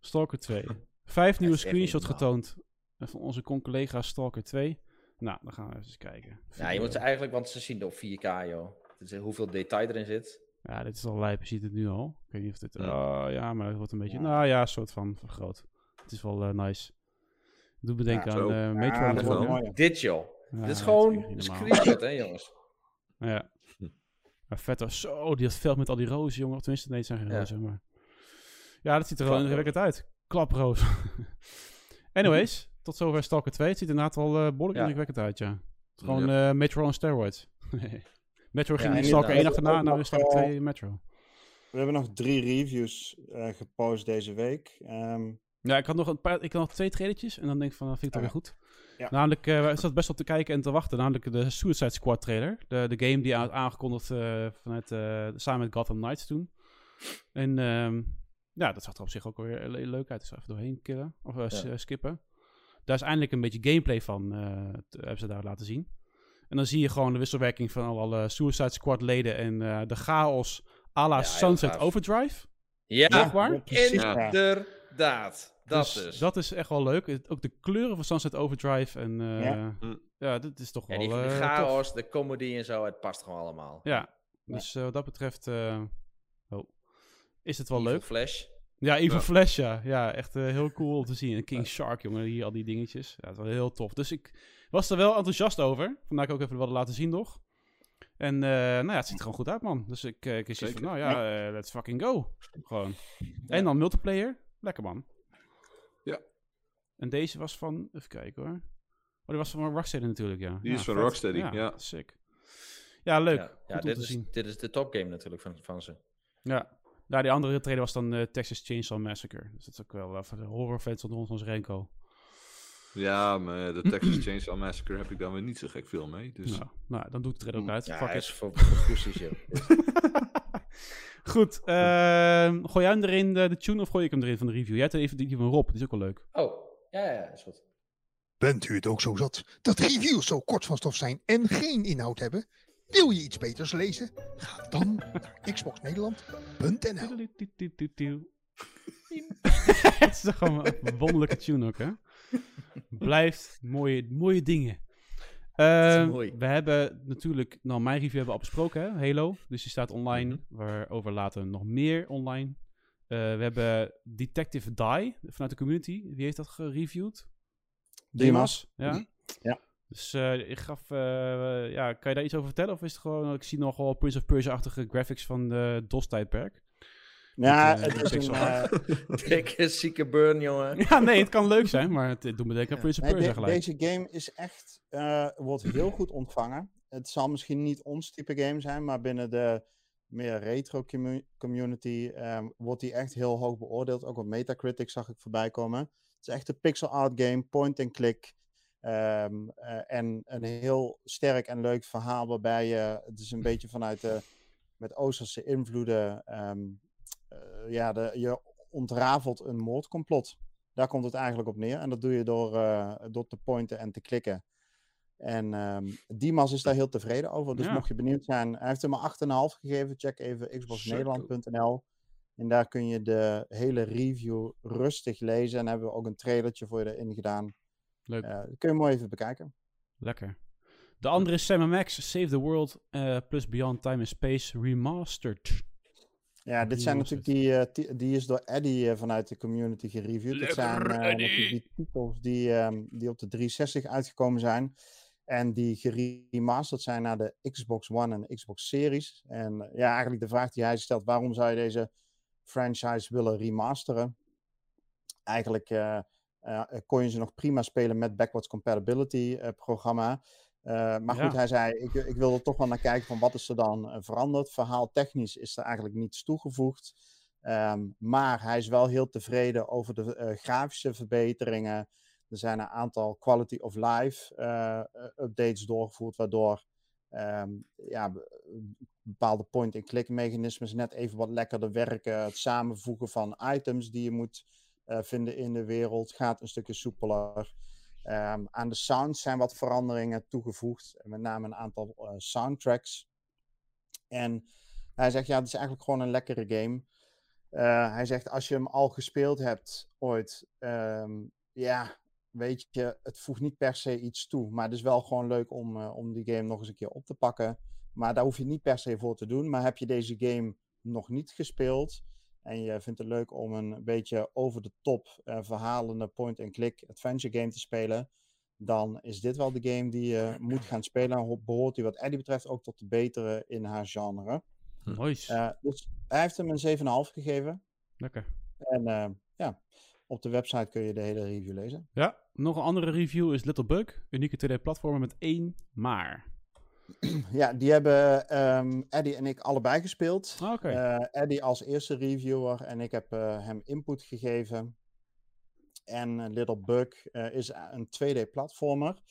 Stalker 2. Vijf nieuwe screenshots getoond eh, van onze collega Stalker 2. Nou, dan gaan we even eens kijken. Ja, je moet ze eigenlijk, want ze zien op 4K, joh. Het is hoeveel detail erin zit. Ja, dit is al lijp, je ziet het nu al. Ik weet niet of dit... Ja. Oh, ja, maar het wordt een beetje... Ja. Nou ja, een soort van vergroot. Het is wel eh, nice. Het doet me denken Ja, aan zo. eh Ja, Metro. dat natuurlijk, wordt hè? mooi. ja. Dit, joh. Ja, Dit is gewoon een screenshot, hè, jongens. Ja. Maar vet hoor. Zo, die had veld met al die rozen, jongen. Of Tenminste, nee, het zijn geen Ja. rozen, maar... Ja, dat ziet er wel indrukwekkend uit. Klaproos. Anyways, tot zover Stalker 2. Het ziet er inderdaad wel eh behoorlijk Ja. indrukwekkend uit, ja. Het is gewoon eh, Metro on steroids. Metro ging Ja, Stalker 1 inderdaad. achterna en nou is Stalker nog, 2 Metro. We hebben nog drie reviews eh, gepost deze week. Ehm, Ja, ik had nog een paar, ik had nog twee trailertjes en dan denk ik van, dat vind ik toch Ja. weer goed. Ja. Namelijk, eh we zaten best op te kijken en te wachten, namelijk de Suicide Squad trailer. De, de game die aan- aangekondigd eh, vanuit, eh, samen met Gotham Knights toen. En ehm, ja, dat zag er op zich ook weer le- leuk uit. Dus even doorheen killen, of Ja. skippen. Daar is eindelijk een beetje gameplay van, eh, hebben ze daar laten zien. En dan zie je gewoon de wisselwerking van alle Suicide Squad leden en eh, de chaos à la Sunset. Overdrive. Ja, waar? ja. Inderdaad. Dat dus is. dat is echt wel leuk. Ook de kleuren van Sunset Overdrive. En eh, ja, Ja. dit is toch Ja, wel die, die eh, tof. chaos, de comedy en zo, het past gewoon allemaal. Ja, dus eh, wat dat betreft eh, oh, is het wel Evil leuk. Flash. Ja, Evil Ja. Flash, ja. Ja, echt eh, heel cool om te zien. En King Shark, jongen, hier al die dingetjes. Ja, het was heel tof. Dus ik was er wel enthousiast over. Vandaar dat ik ook even wilde laten zien nog. En eh, nou ja, het ziet er gewoon goed uit, man. Dus ik, eh ik is van, nou ja, let's fucking go. Gewoon. En dan multiplayer. Lekker, man. Ja. En deze was van, even kijken hoor. Oh, die was van Rocksteady natuurlijk, ja. Die Ja, is van vet. Rocksteady, ja. Sick. Ja, leuk. Ja, ja dit, is, zien. dit is de topgame natuurlijk van, van ze. Ja. Nou, die andere trailer was dan eh, Texas Chainsaw Massacre. Dus dat is ook wel eh, voor de horrorfans onder ons als Renko. Ja, maar de Texas Chainsaw Massacre heb ik dan weer niet zo gek veel mee. Dus Nou, nou, dan doet de trailer ook uit. Ja, Fuck is voor, voor. Goed, ehm, gooi jij hem erin, de, de tune, of gooi ik hem erin van de review? Jij hebt er even die van Rob, die is ook wel leuk. Oh, ja, ja, ja, is goed. Bent u het ook zo zat dat reviews zo kort van stof zijn en geen inhoud hebben? Wil je iets beters lezen? Ga dan naar xboxnederland.nl. Het is toch gewoon een wonderlijke tune ook, hè? Blijft mooie, mooie dingen. Ehm, mooi. We hebben natuurlijk, nou mijn review hebben we al besproken, hè? Halo. Dus die staat online, Mhm. waarover later nog meer online. Eh, we hebben Detective Die vanuit de community. Wie heeft dat gereviewd? Dimas. Ja. Ja. Dus eh, ik gaf, eh, ja, kan je daar iets over vertellen? Of is het gewoon, ik zie nogal Prince of Persia-achtige graphics van de DOS-tijdperk. Ja, Met, eh, het is een, eh, Dikke zieke burn, jongen. Ja, nee, het kan leuk zijn, maar het, doet me denken aan Prince of Persia gelijk. deze game is echt, eh, wordt heel goed ontvangen. Het zal misschien niet ons type game zijn, maar binnen de meer retro commu- community ehm, wordt die echt heel hoog beoordeeld. Ook op Metacritic zag ik voorbij komen. Het is echt een pixel art game, point and click. ehm, eh, en een heel sterk en leuk verhaal waarbij je, het is een beetje vanuit de, met Oosterse invloeden, ehm, eh, ja, de, je ontrafelt een moordcomplot. Daar komt het eigenlijk op neer. En dat doe je door, eh, door te pointen en te klikken. En ehm Dimas is daar heel tevreden over. Dus Ja. mocht je benieuwd zijn, hij heeft hem maar 8,5 gegeven. Check even xboxnederland.nl. En daar kun je de hele review rustig lezen. En hebben we ook een trailertje voor je erin gedaan. Leuk. Eh, kun je mooi even bekijken. Lekker. De andere is Sam Max, Save the World eh, plus Beyond Time and Space Remastered. Ja, dit Die zijn natuurlijk die, eh, ti- die is door Eddie eh, vanuit de community gereviewd. Dit zijn eh, die titels die, ehm, die op de 360 uitgekomen zijn. En die geremasterd zijn naar de Xbox One en Xbox Series. En ja, eigenlijk de vraag die hij stelt, waarom zou je deze franchise willen remasteren? Eigenlijk eh, eh, kon je ze nog prima spelen met backwards compatibility eh, programma. Eh, maar goed, hij zei, ik, ik wil er toch wel naar kijken van wat is er dan eh, veranderd. Verhaal technisch is er eigenlijk niets toegevoegd. Ehm, maar hij is wel heel tevreden over de eh, grafische verbeteringen. Er zijn een aantal quality of life updates doorgevoerd, waardoor ehm, ja, be- bepaalde point-and-click mechanismes net even wat lekkerder werken. Het samenvoegen van items die je moet vinden in de wereld gaat een stukje soepeler. Ehm, aan de sounds zijn wat veranderingen toegevoegd, met name een aantal eh, soundtracks. En hij zegt, ja, het is eigenlijk gewoon een lekkere game. Eh, hij zegt, als je hem al gespeeld hebt ooit, ehm, ja, weet je, het voegt niet per se iets toe. Maar het is wel gewoon leuk om, eh, om die game nog eens een keer op te pakken. Maar daar hoef je niet per se voor te doen. Maar heb je deze game nog niet gespeeld en je vindt het leuk om een beetje over de top eh, verhalende point-and-click adventure game te spelen, dan is dit wel de game die je moet gaan spelen. En ho- behoort hij wat Eddie betreft ook tot de betere in haar genre. Nice. Eh, dus hij heeft hem een 7,5 gegeven. Lekker. En eh, ja, op de website kun je de hele review lezen. Ja, nog een andere review is Little Bug. Unieke 2D-platformer met één maar. Ja, die hebben ehm, Eddie en ik allebei gespeeld. Ah, Oké. Eh, Eddie als eerste reviewer en ik heb eh, hem input gegeven. En eh, Little Bug is een 2D-platformer.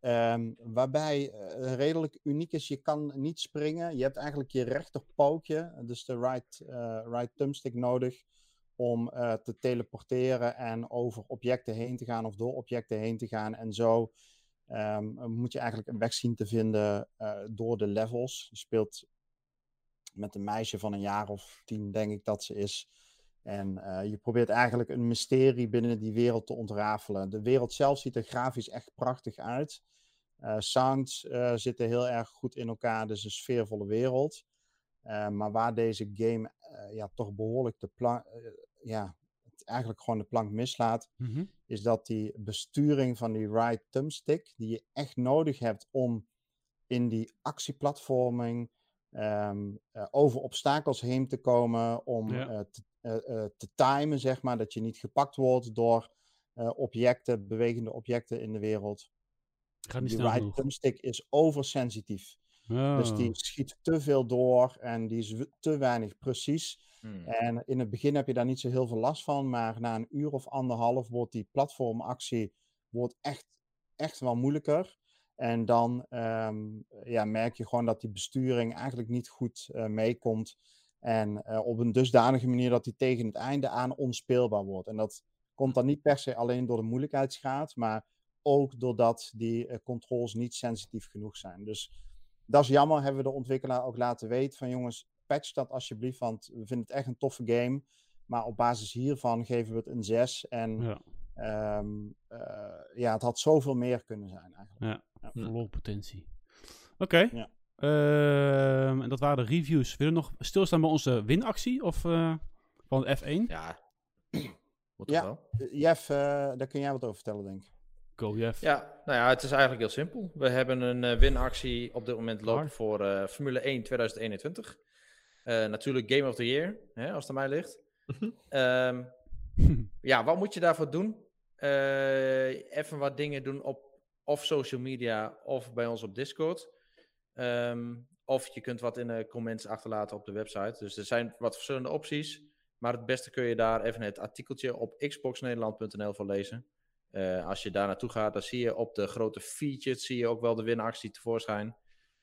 ehm, waarbij redelijk uniek is, je kan niet springen. Je hebt eigenlijk je rechterpootje, dus de right, right thumbstick nodig, om te teleporteren en over objecten heen te gaan of door objecten heen te gaan. En zo ehm, moet je eigenlijk een weg zien te vinden eh, door de levels. Je speelt met een meisje van een jaar of tien, denk ik dat ze is. En eh, je probeert eigenlijk een mysterie binnen die wereld te ontrafelen. De wereld zelf ziet er grafisch echt prachtig uit. Eh, sounds zitten heel erg goed in elkaar, dus een sfeervolle wereld. Maar waar deze game ja, toch behoorlijk plank, ja, eigenlijk gewoon de plank mislaat, Mhm. is dat die besturing van die right thumbstick, die je echt nodig hebt om in die actieplatforming ehm, eh, over obstakels heen te komen, om Ja. eh, te, eh, te timen, zeg maar, dat je niet gepakt wordt door objecten, bewegende objecten in de wereld. Gaat niet Die right genoeg. thumbstick is oversensitief. Dus Oh. die schiet te veel door en die is te weinig precies. Hmm. En in het begin heb je daar niet zo heel veel last van, maar na een uur of anderhalf wordt die platformactie wordt echt, echt wel moeilijker. En dan ehm, ja, merk je gewoon dat die besturing eigenlijk niet goed eh, meekomt. En eh, op een dusdanige manier dat die tegen het einde aan onspeelbaar wordt. En dat komt dan niet per se alleen door de moeilijkheidsgraad, maar ook doordat die eh, controls niet sensitief genoeg zijn. Dus dat is jammer, hebben we de ontwikkelaar ook laten weten van jongens, patch dat alsjeblieft, want we vinden het echt een toffe game. Maar op basis hiervan geven we het een 6. En Ja, ehm, eh, ja, het had zoveel meer kunnen zijn eigenlijk. ja. verloren potentie. Oké. Ja. Ehm, en dat waren de reviews. Willen we nog stilstaan bij onze winactie of eh, van de F1? Ja, moet Ja. wel? Eh, Jeff, daar kun jij wat over vertellen, denk ik. Go, Jeff. Ja, nou ja, het is eigenlijk heel simpel. We hebben een winactie op dit moment lopen voor eh, Formule 1 2021. Eh, natuurlijk Game of the Year, hè, als het aan mij ligt. Ehm, ja, wat moet je daarvoor doen? Eh, even wat dingen doen op of social media of bij ons op Discord. Ehm, of je kunt wat in de comments achterlaten op de website. Dus er zijn wat verschillende opties. Maar het beste kun je daar even het artikeltje op xboxnederland.nl voor lezen. Eh, als je daar naartoe gaat, dan zie je op de grote features zie je ook wel de winactie tevoorschijn.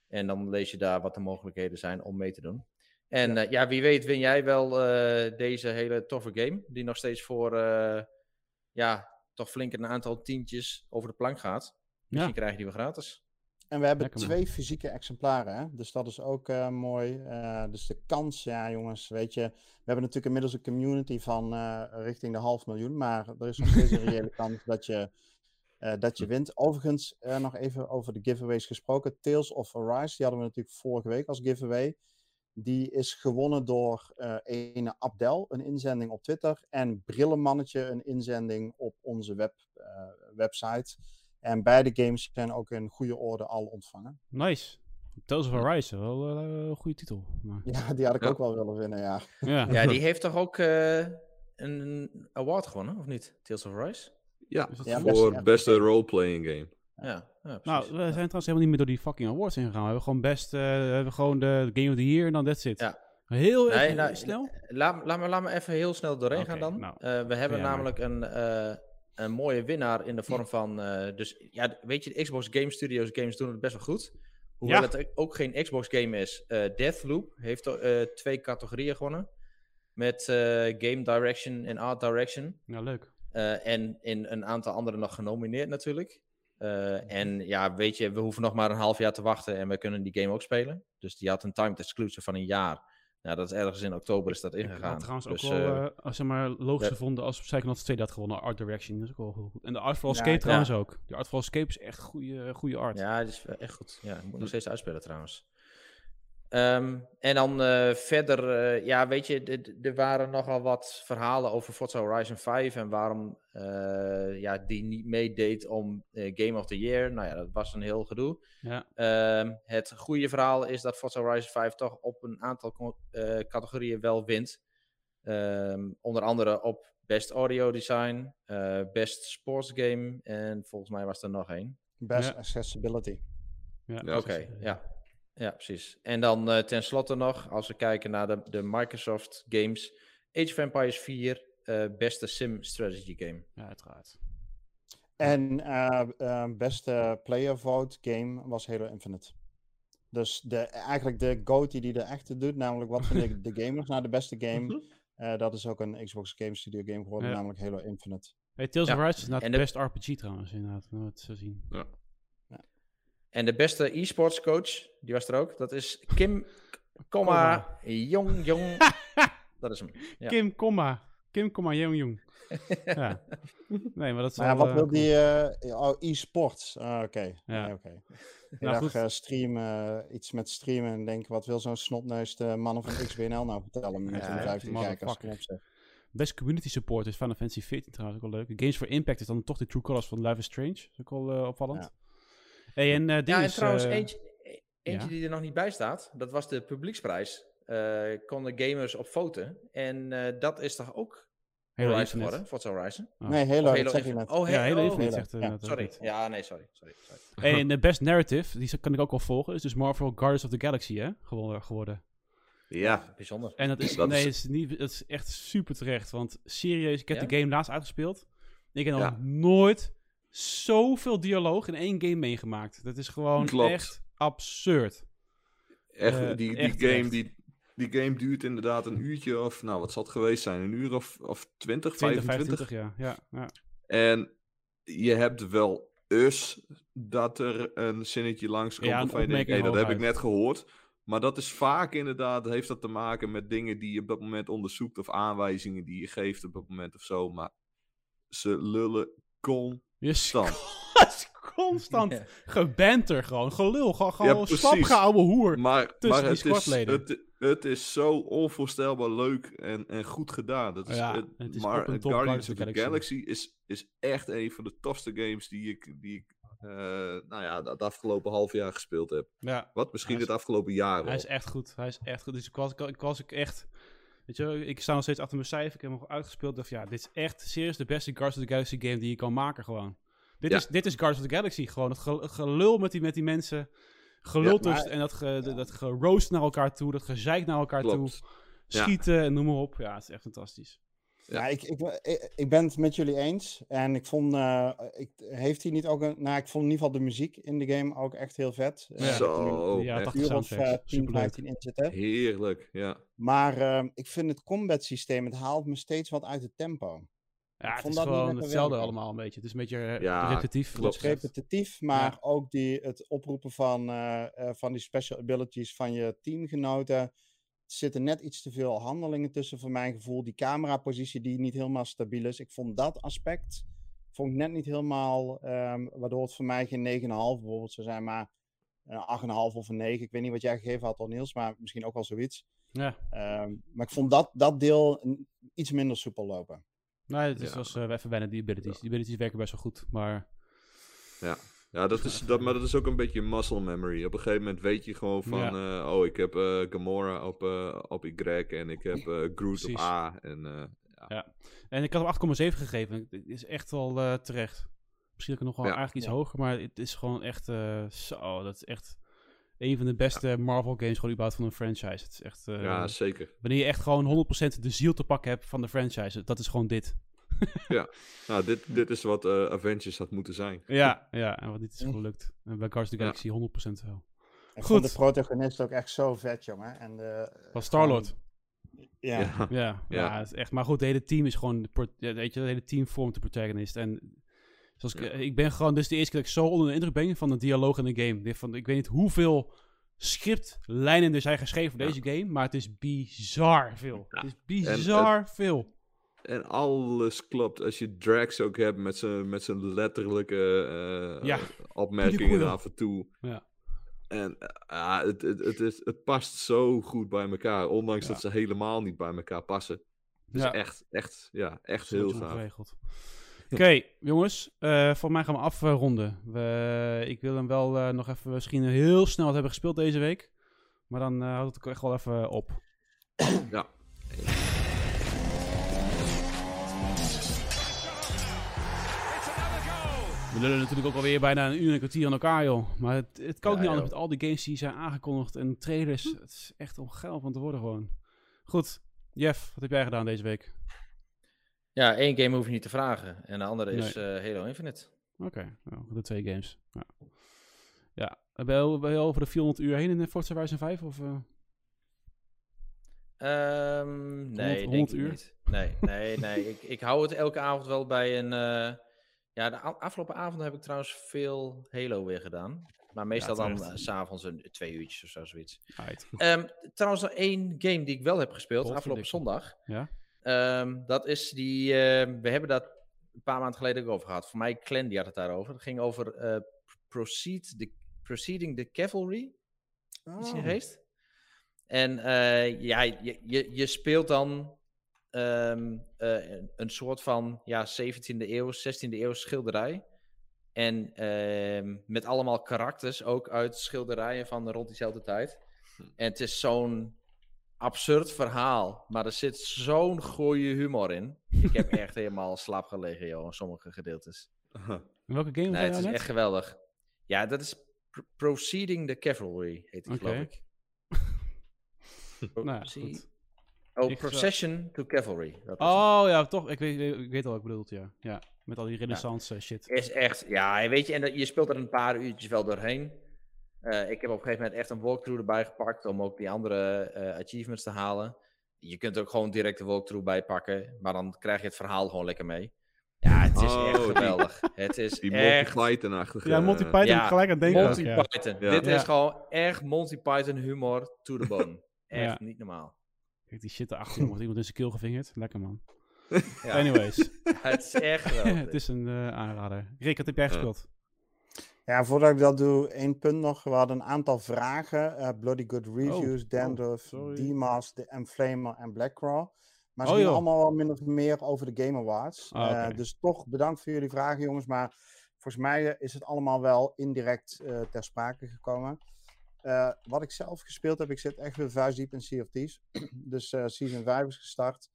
En dan lees je daar wat de mogelijkheden zijn om mee te doen. En ja, ja wie weet win jij wel eh, deze hele toffe game. Die nog steeds voor eh, ja, toch flink een aantal tientjes over de plank gaat. Misschien krijg je die wel gratis. En we hebben Lekker, man. twee fysieke exemplaren, hè? dus dat is ook eh, mooi. Eh, dus de kans, ja jongens, weet je, we hebben natuurlijk inmiddels een community van eh, richting de half miljoen, maar er is nog steeds een reële kans dat je, eh, dat je wint. Overigens, eh, nog even over de giveaways gesproken. Tales of Arise, die hadden we natuurlijk vorige week als giveaway. Die is gewonnen door eh ene Abdel, een inzending op Twitter, en Brillenmannetje, een inzending op onze web, eh, website. En beide games zijn ook in goede orde al ontvangen. Nice. Tales of Arise, wel eh, een goede titel. Maar, Ja, die had ik Ja. ook wel willen winnen, ja. ja. Ja, die heeft toch ook eh, een award gewonnen, of niet? Tales of Rise? Ja, voor beste- beste, beste roleplaying game. Ja. Nou, we zijn trouwens helemaal niet meer door die fucking awards heen gegaan. We hebben gewoon best, eh, we hebben gewoon de Game of the Year en dan that's it. Ja. Heel Nee, even nou, snel. Laat, laat, me, laat me even heel snel doorheen gaan dan. nou, Eh, we hebben maar. namelijk een, eh, een mooie winnaar in de vorm van... dus ja, weet je, de Xbox Game Studios games doen het best wel goed. Hoewel Ja. het ook geen Xbox game is. Deathloop heeft twee categorieën gewonnen. Met Game Direction en Art Direction. Ja, leuk. En in een aantal andere nog genomineerd natuurlijk. Eh, Mhm. en ja, weet je, we hoeven nog maar een half jaar te wachten en we kunnen die game ook spelen. Dus die had een timed exclusive van een jaar. Nou, dat is ergens in oktober is dat Ik ingegaan. had trouwens dus, ook wel als zeg maar, logisch gevonden als Psychonauts 2 dat gewonnen. Art Direction, dat is ook wel heel goed. En de Artful Escape ja. trouwens ook. De Artful Escape is echt goede, goede art. ja, dat is echt goed. Ja, ik moet nog steeds uitspelen trouwens. Ehm, en dan eh, verder, eh, ja, weet je, er waren nogal wat verhalen over Forza Horizon 5 en waarom eh, ja, die niet meedeed om eh, Game of the Year. Nou ja, dat was een heel gedoe. Ja. Ehm, het goede verhaal is dat Forza Horizon 5 toch op een aantal eh, categorieën wel wint. Ehm, onder andere op Best Audio Design, eh, Best Sports Game en volgens mij was er nog één. Best Ja. accessibility. Ja. Oké, ja. Ja, precies. En dan eh tenslotte nog, als we kijken naar de, de Microsoft games, Age of Empires 4, eh, beste sim strategy game. Ja, uiteraard. En eh, eh, beste player vote game was Halo Infinite. Dus de, eigenlijk de GOAT die de echte doet, namelijk wat vinden de gamers naar de beste game, eh, dat is ook een Xbox Game Studio game geworden, Ja. namelijk Halo Infinite. Hey, Tales Ja. of Rise is En de best RPG trouwens, inderdaad. Nooit zo zien. En de beste e-sports coach, die was er ook, dat is Kim, komma, Jong Jong. dat is hem. Ja. Kim, komma. Kim, komma, Jong, Jong. ja. Nee, maar dat is Maar ja, wat eh, wil die, eh, oh, e-sports, ah, oké. Ja. Nee, oké. Ik Nou, dacht, goed. eh, streamen, iets met streamen en denk, wat wil zo'n snotneus mannen van XBNL nou vertellen met Ja, 15 kijkers? Best community support is Final Fantasy 14 trouwens ook wel leuk. Games for Impact is dan toch de True Colors van Life is Strange. Dat is ook wel opvallend. Ja. Hey, en eh Ja, en is, trouwens, eh, eentje, e- eentje ja. die er nog niet bij staat, dat was de publieksprijs. Eh konden gamers op foten. En eh, dat is toch ook Halo Horizon geworden, Forza Horizon? Oh. Nee, Halo, Of dat zeg je net. Oh, Ja, Halo Halo oh, Infinite Halo, zegt ja, Sorry. Ja, nee, sorry. sorry, sorry. Hey, en de Best Narrative, die kan ik ook wel volgen, is dus Marvel Guardians of the Galaxy hè, gewonnen- geworden. Ja, Bijzonder. En dat is, Dat nee, is- is niet, dat is echt super terecht. Want serieus, ik heb Ja? de game laatst uitgespeeld. Ik heb nog nooit zoveel dialoog in één game meegemaakt. Dat is gewoon Klopt. echt absurd. echt, Eh, die, die echt game die, die game duurt inderdaad een uurtje of, nou wat zal het geweest zijn, een uur of, of 20, 20, 25. 25 ja. ja, ja. En je hebt wel us dat er een zinnetje langskomt Ja, een waarvan je denkt, hey, dat heb ik net gehoord. Maar dat is vaak inderdaad, heeft dat te maken met dingen die je op dat moment onderzoekt of aanwijzingen die je geeft op dat moment of zo. Maar ze lullen. Je is constant gebanter gewoon. Gelul. Gewoon, gewoon slapgeouwe hoer. Maar, tussen maar die het, is, squadleden. het, het is zo onvoorstelbaar leuk en, en goed gedaan. Dat is, Ja, het- het is maar Guardians of the the Galaxy is, is echt een van de tofste games die ik, die ik eh, nou ja, het afgelopen half jaar gespeeld heb. Ja, Wat? Misschien is- het afgelopen jaar hij is echt goed. Hij is echt goed. Dus ik was, ik was ik echt... Weet je, ik sta nog steeds achter mijn cijfer. Ik heb hem nog uitgespeeld. Dacht, ja, dit is echt serieus de beste Guardians of the Galaxy game die je kan maken gewoon. Dit, Ja. is, dit is Guardians of the Galaxy. Gewoon het gel- gelul met die, met die mensen. Gelul Ja, tussen- maar- en dat, ge, dat geroost naar elkaar toe. Dat gezeik naar elkaar Klopt. toe. Ja. Schieten en noem maar op. Ja, het is echt fantastisch. Ja. Ja, ik, ik, ik, ik ben het met jullie eens. En ik vond, eh, ik, heeft hij niet ook een, nou, ik vond in ieder geval de muziek in de game ook echt heel vet. Eh, Ja. Zo, ja, echt 80 een uur of soundtracks. eh, 10, Superleuk. 15 in zitten. heerlijk. Ja. Maar eh, ik vind het combat systeem, het haalt me steeds wat uit het tempo. Ja, het vond is dat niet gewoon hetzelfde allemaal een beetje. Het is een beetje Ja, repetitief. Het dat is repetitief, maar ook die, het oproepen van, van die special abilities van je teamgenoten. Er zitten net iets te veel handelingen tussen voor mijn gevoel. Die camerapositie die niet helemaal stabiel is. Ik vond dat aspect vond ik net niet helemaal, ehm, waardoor het voor mij geen 9,5 bijvoorbeeld zou zijn, maar een 8,5 of een 9. Ik weet niet wat jij gegeven had, al Niels, maar misschien ook wel zoiets. Ja. Ehm, maar ik vond dat, dat deel iets minder soepel lopen. Nee, het is, Ja. was eh, even bijna die abilities. Die abilities werken best wel goed, maar... Ja, dat is, dat, maar dat is ook een beetje muscle memory. Op een gegeven moment weet je gewoon van... eh, oh, ik heb eh, Gamora op, eh, op Y en ik heb eh, Groot Precies. op A. En, eh, En ik had hem 8,7 gegeven. Het is echt wel eh, terecht. Misschien ook nog wel Ja. eigenlijk iets Ja. hoger, maar het is gewoon echt... eh, zo, dat is echt een van de beste Marvel games gewoon überhaupt van een franchise. Het is echt... eh, Ja, zeker. wanneer je echt gewoon 100% de ziel te pakken hebt van de franchise. Dat is gewoon dit. Nou, dit, dit is wat eh, Avengers had moeten zijn. Ja, ja. En wat niet is Hm. gelukt. En bij Guardians of the Ja. Galaxy 100% wel. Ik Goed. vond de protagonist ook echt zo vet, jongen. En de, Van Star-Lord. Ja. Ja. Ja, ja. Ja. het is echt. Maar goed, het hele team is gewoon, ja, weet je, het hele team vormt de protagonist. En zoals ik, Ja. ik ben gewoon, dus de eerste keer dat ik zo onder de indruk ben van de dialoog in de game. Van, ik weet niet hoeveel scriptlijnen er zijn geschreven voor Ja. deze game, maar het is bizar veel. Ja. Het is bizar veel. En alles klopt. Als je Drax ook hebt met zijn, met zijn letterlijke eh, Ja. opmerkingen af en toe. Ja. En ja, het, het, het, is, het past zo goed bij elkaar. Ondanks Ja. dat ze helemaal niet bij elkaar passen. Dus echt, echt, ja, echt heel gaaf. geregeld. Oké, jongens. eh voor mij gaan we afronden. We, ik wil hem wel eh, nog even misschien heel snel wat hebben gespeeld deze week. Maar dan eh, houdt het ook echt wel even op. Ja. We lullen natuurlijk ook alweer bijna een uur en een kwartier aan elkaar, joh. Maar het, het kan ook Ja, niet anders met al die games die zijn aangekondigd en trailers. Het is echt om geld van te worden gewoon. Goed, Jeff, wat heb jij gedaan deze week? Ja, één game hoef je niet te vragen. En de andere is eh, Halo Infinite. Oké, nou, de twee games. Ja, ja. Ben, je, ben je over de 400 uur heen in Forza Horizon 5? Of, eh? Ehm, nee, 100 denk ik uur? niet. Nee, nee, nee. ik, ik hou het elke avond wel bij een... eh, ja, de afgelopen avond heb ik trouwens veel Halo weer gedaan. Maar meestal dan s s'avonds een twee uurtjes of zo, zoiets. Ehm, trouwens, nog één game die ik wel heb gespeeld afgelopen zondag. Ja? Ehm, dat is die... ehm, we hebben dat een paar maanden geleden ook over gehad. Voor mij, Clan, die had het daarover. Het ging over eh, Proceed the, Proceeding the Cavalry. Iets in Oh. je geest. En eh, ja, je, je, je speelt dan ehm, eh, een, een soort van ja, 17e eeuw, 16e eeuw schilderij. En ehm, met allemaal karakters, ook uit schilderijen van rond diezelfde tijd. En het is zo'n absurd verhaal, maar er zit zo'n goede humor in. Ik heb echt helemaal slaap gelegen, joh, in sommige gedeeltes. In welke game Nee, het is net? echt geweldig. Ja, dat is Pro- Proceeding the Cavalry, heet die, geloof ik. Nou ja, Proceed- goed. Oh, Ik ga- Procession to Cavalry. Dat Oh ja, toch. Ik weet, ik weet al wat ik bedoelt, ja. ja. Met al die renaissance eh, shit. is echt, ja, weet je, en dat- je speelt er een paar uurtjes wel doorheen. Eh, ik heb op een gegeven moment echt een walkthrough erbij gepakt om ook die andere eh, achievements te halen. Je kunt er ook gewoon direct de walkthrough bij pakken, maar dan krijg je het verhaal gewoon lekker mee. Ja, het is Oh, echt die- geweldig. Het is Die echt Monty Python-achtige... Ja, Monty Python ja, gelijk aan denken. Monty ja. Python. Ja. Dit Ja. is gewoon echt Monty Python humor to the bone. Echt Ja. niet normaal. Kijk, die shit erachter, jongen. Wordt iemand in zijn keel gevingerd. Lekker, man. Ja. Anyways. Het is echt geweldig. het is een eh, aanrader. Rick, wat heb jij Ja. gespeeld? Ja, voordat ik dat doe, één punt nog. We hadden een aantal vragen. eh, Bloody Good Reviews, oh, Dandruff, sorry. D-Mask, de Enflamer en Blackcraw. Maar ze Oh, gingen allemaal wel min of meer over de Game Awards. Ah. Eh, dus toch bedankt voor jullie vragen, jongens. Maar volgens mij is het allemaal wel indirect eh, ter sprake gekomen. Eh, wat ik zelf gespeeld heb, ik zit echt weer vuistdiep in Sea of dus eh, Season 5 is gestart.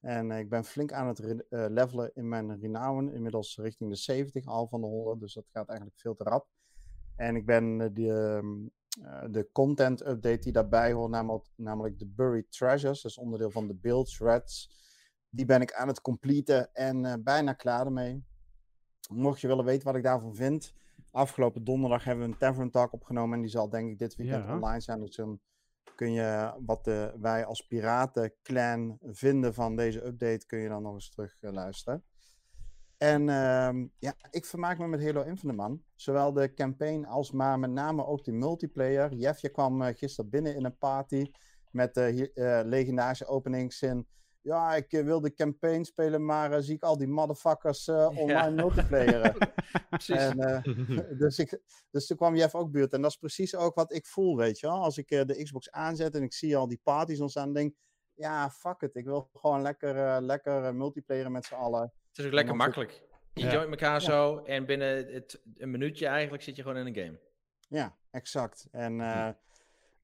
En eh, ik ben flink aan het levelen in mijn renown. Inmiddels richting de 70 al van de 100. Dus dat gaat eigenlijk veel te rap. En ik ben die, ehm, eh, de content update die daarbij hoort, namelijk, namelijk de Buried Treasures. Dat is onderdeel van de Build Shreds. Die ben ik aan het completen en bijna klaar ermee. Mocht je willen weten wat ik daarvan vind. Afgelopen donderdag hebben we een Tavern Talk opgenomen. En die zal denk ik dit weekend Ja. online zijn. Dus dan kun je wat eh, wij als piratenclan vinden van deze update. Kun je dan nog eens terug eh, luisteren. En ehm, ja, ik vermaak me met Halo Infinite, man. Zowel de campaign als maar met name ook die multiplayer. Jeffje kwam eh, gisteren binnen in een party met de eh, legendarische openingszin. Ja, ik eh, wil de campaign spelen, maar eh, zie ik al die motherfuckers eh, online multiplayeren. Precies. En, eh, dus, ik, dus toen kwam Jeff ook buurt. En dat is precies ook wat ik voel, weet je wel. Als ik eh, de Xbox aanzet en ik zie al die parties ontstaan, dan denk ik... Ja, fuck it. Ik wil gewoon lekker, eh, lekker multiplayeren met z'n allen. Het is ook lekker makkelijk. Je Ja. joint elkaar zo en binnen het, een minuutje eigenlijk zit je gewoon in een game. Ja, exact. En eh,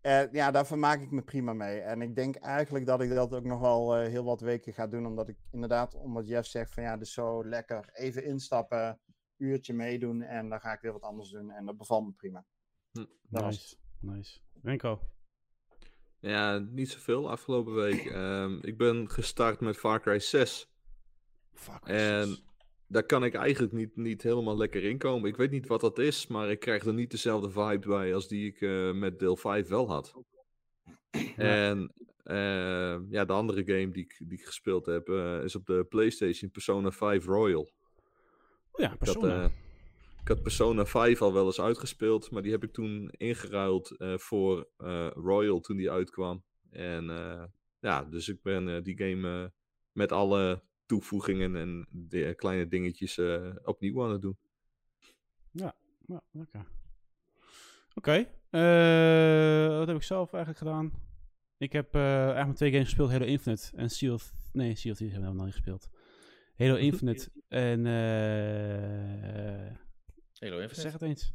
eh, ja, daar vermaak ik me prima mee. En ik denk eigenlijk dat ik dat ook nog wel eh, heel wat weken ga doen. Omdat ik inderdaad, omdat Jeff zegt van ja, dus zo lekker even instappen. uurtje meedoen en dan ga ik weer wat anders doen. En dat bevalt me prima. Hm, Nice, nice. Renko. Ja, niet zoveel afgelopen week. Ehm, ik ben gestart met Far Cry 6. Fuck. En daar kan ik eigenlijk niet, niet helemaal lekker in komen. Ik weet niet wat dat is, maar ik krijg er niet dezelfde vibe bij als die ik eh, met deel 5 wel had. En eh, ja, de andere game die ik, die ik gespeeld heb eh, is op de PlayStation Persona 5 Royal. Oh ja, Ik had, Persona. ik had Persona 5 al wel eens uitgespeeld, maar die heb ik toen ingeruild voor Royal toen die uitkwam. En ja, dus ik ben die game met alle toevoegingen en de, kleine dingetjes eh, opnieuw aan het doen. Ja, lekker. Oké. eh, wat heb ik zelf eigenlijk gedaan? Ik heb eh eigenlijk maar twee games gespeeld. Halo Infinite en Sea of... Nee, Sea of Thieves hebben we nog niet gespeeld. Halo Infinite en... eh Halo Infinite. zeg het eens.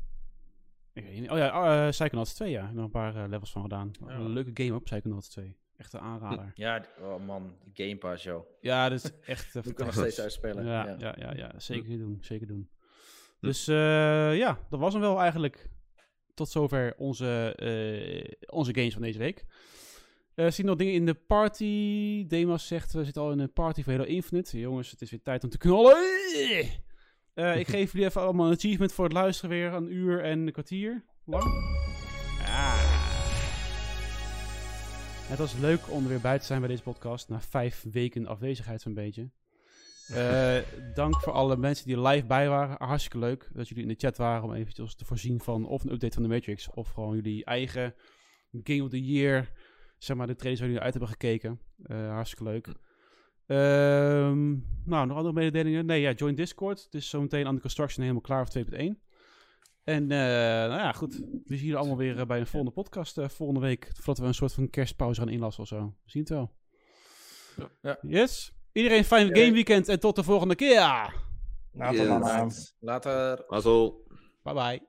Ik weet niet. Oh ja, uh, Psychonauts 2, ja. Nog een paar eh, levels van gedaan. Ja. Een leuke game op Psychonauts 2. Echt een aanrader. Ja, oh man, Game Pass, joh. Ja, dat is echt... Die kan nog steeds uitspelen. Ja, Ja. ja, ja, ja, zeker doen. Zeker doen. Hm. Dus eh, ja, dat was hem wel eigenlijk. Tot zover onze, eh, onze games van deze week. Eh zien nog dingen in de party. Demas zegt, we zitten al in een party voor Halo Infinite. Jongens, het is weer tijd om te knallen. Eh, ik geef jullie even allemaal een achievement voor het luisteren weer. Een uur en een kwartier lang. Het was leuk om er weer bij te zijn bij deze podcast. Na vijf weken afwezigheid zo'n beetje. Eh, dank voor alle mensen die er live bij waren. Hartstikke leuk dat jullie in de chat waren om eventjes te voorzien van of een update van de Matrix. Of gewoon jullie eigen Game of the Year, zeg maar de trailers waar jullie uit hebben gekeken. Eh, hartstikke leuk. Ehm, nou, nog andere mededelingen? Nee, ja, join Discord. Het is zometeen aan de construction helemaal klaar voor 2.1. En eh, nou ja, goed. We zien jullie allemaal weer eh, bij een volgende podcast eh, volgende week. Voordat we een soort van kerstpauze gaan inlassen of zo. We zien het wel. Ja. Yes. Iedereen een fijn game weekend en tot de volgende keer. Later, Yes. Later. Mazzel. Bye bye.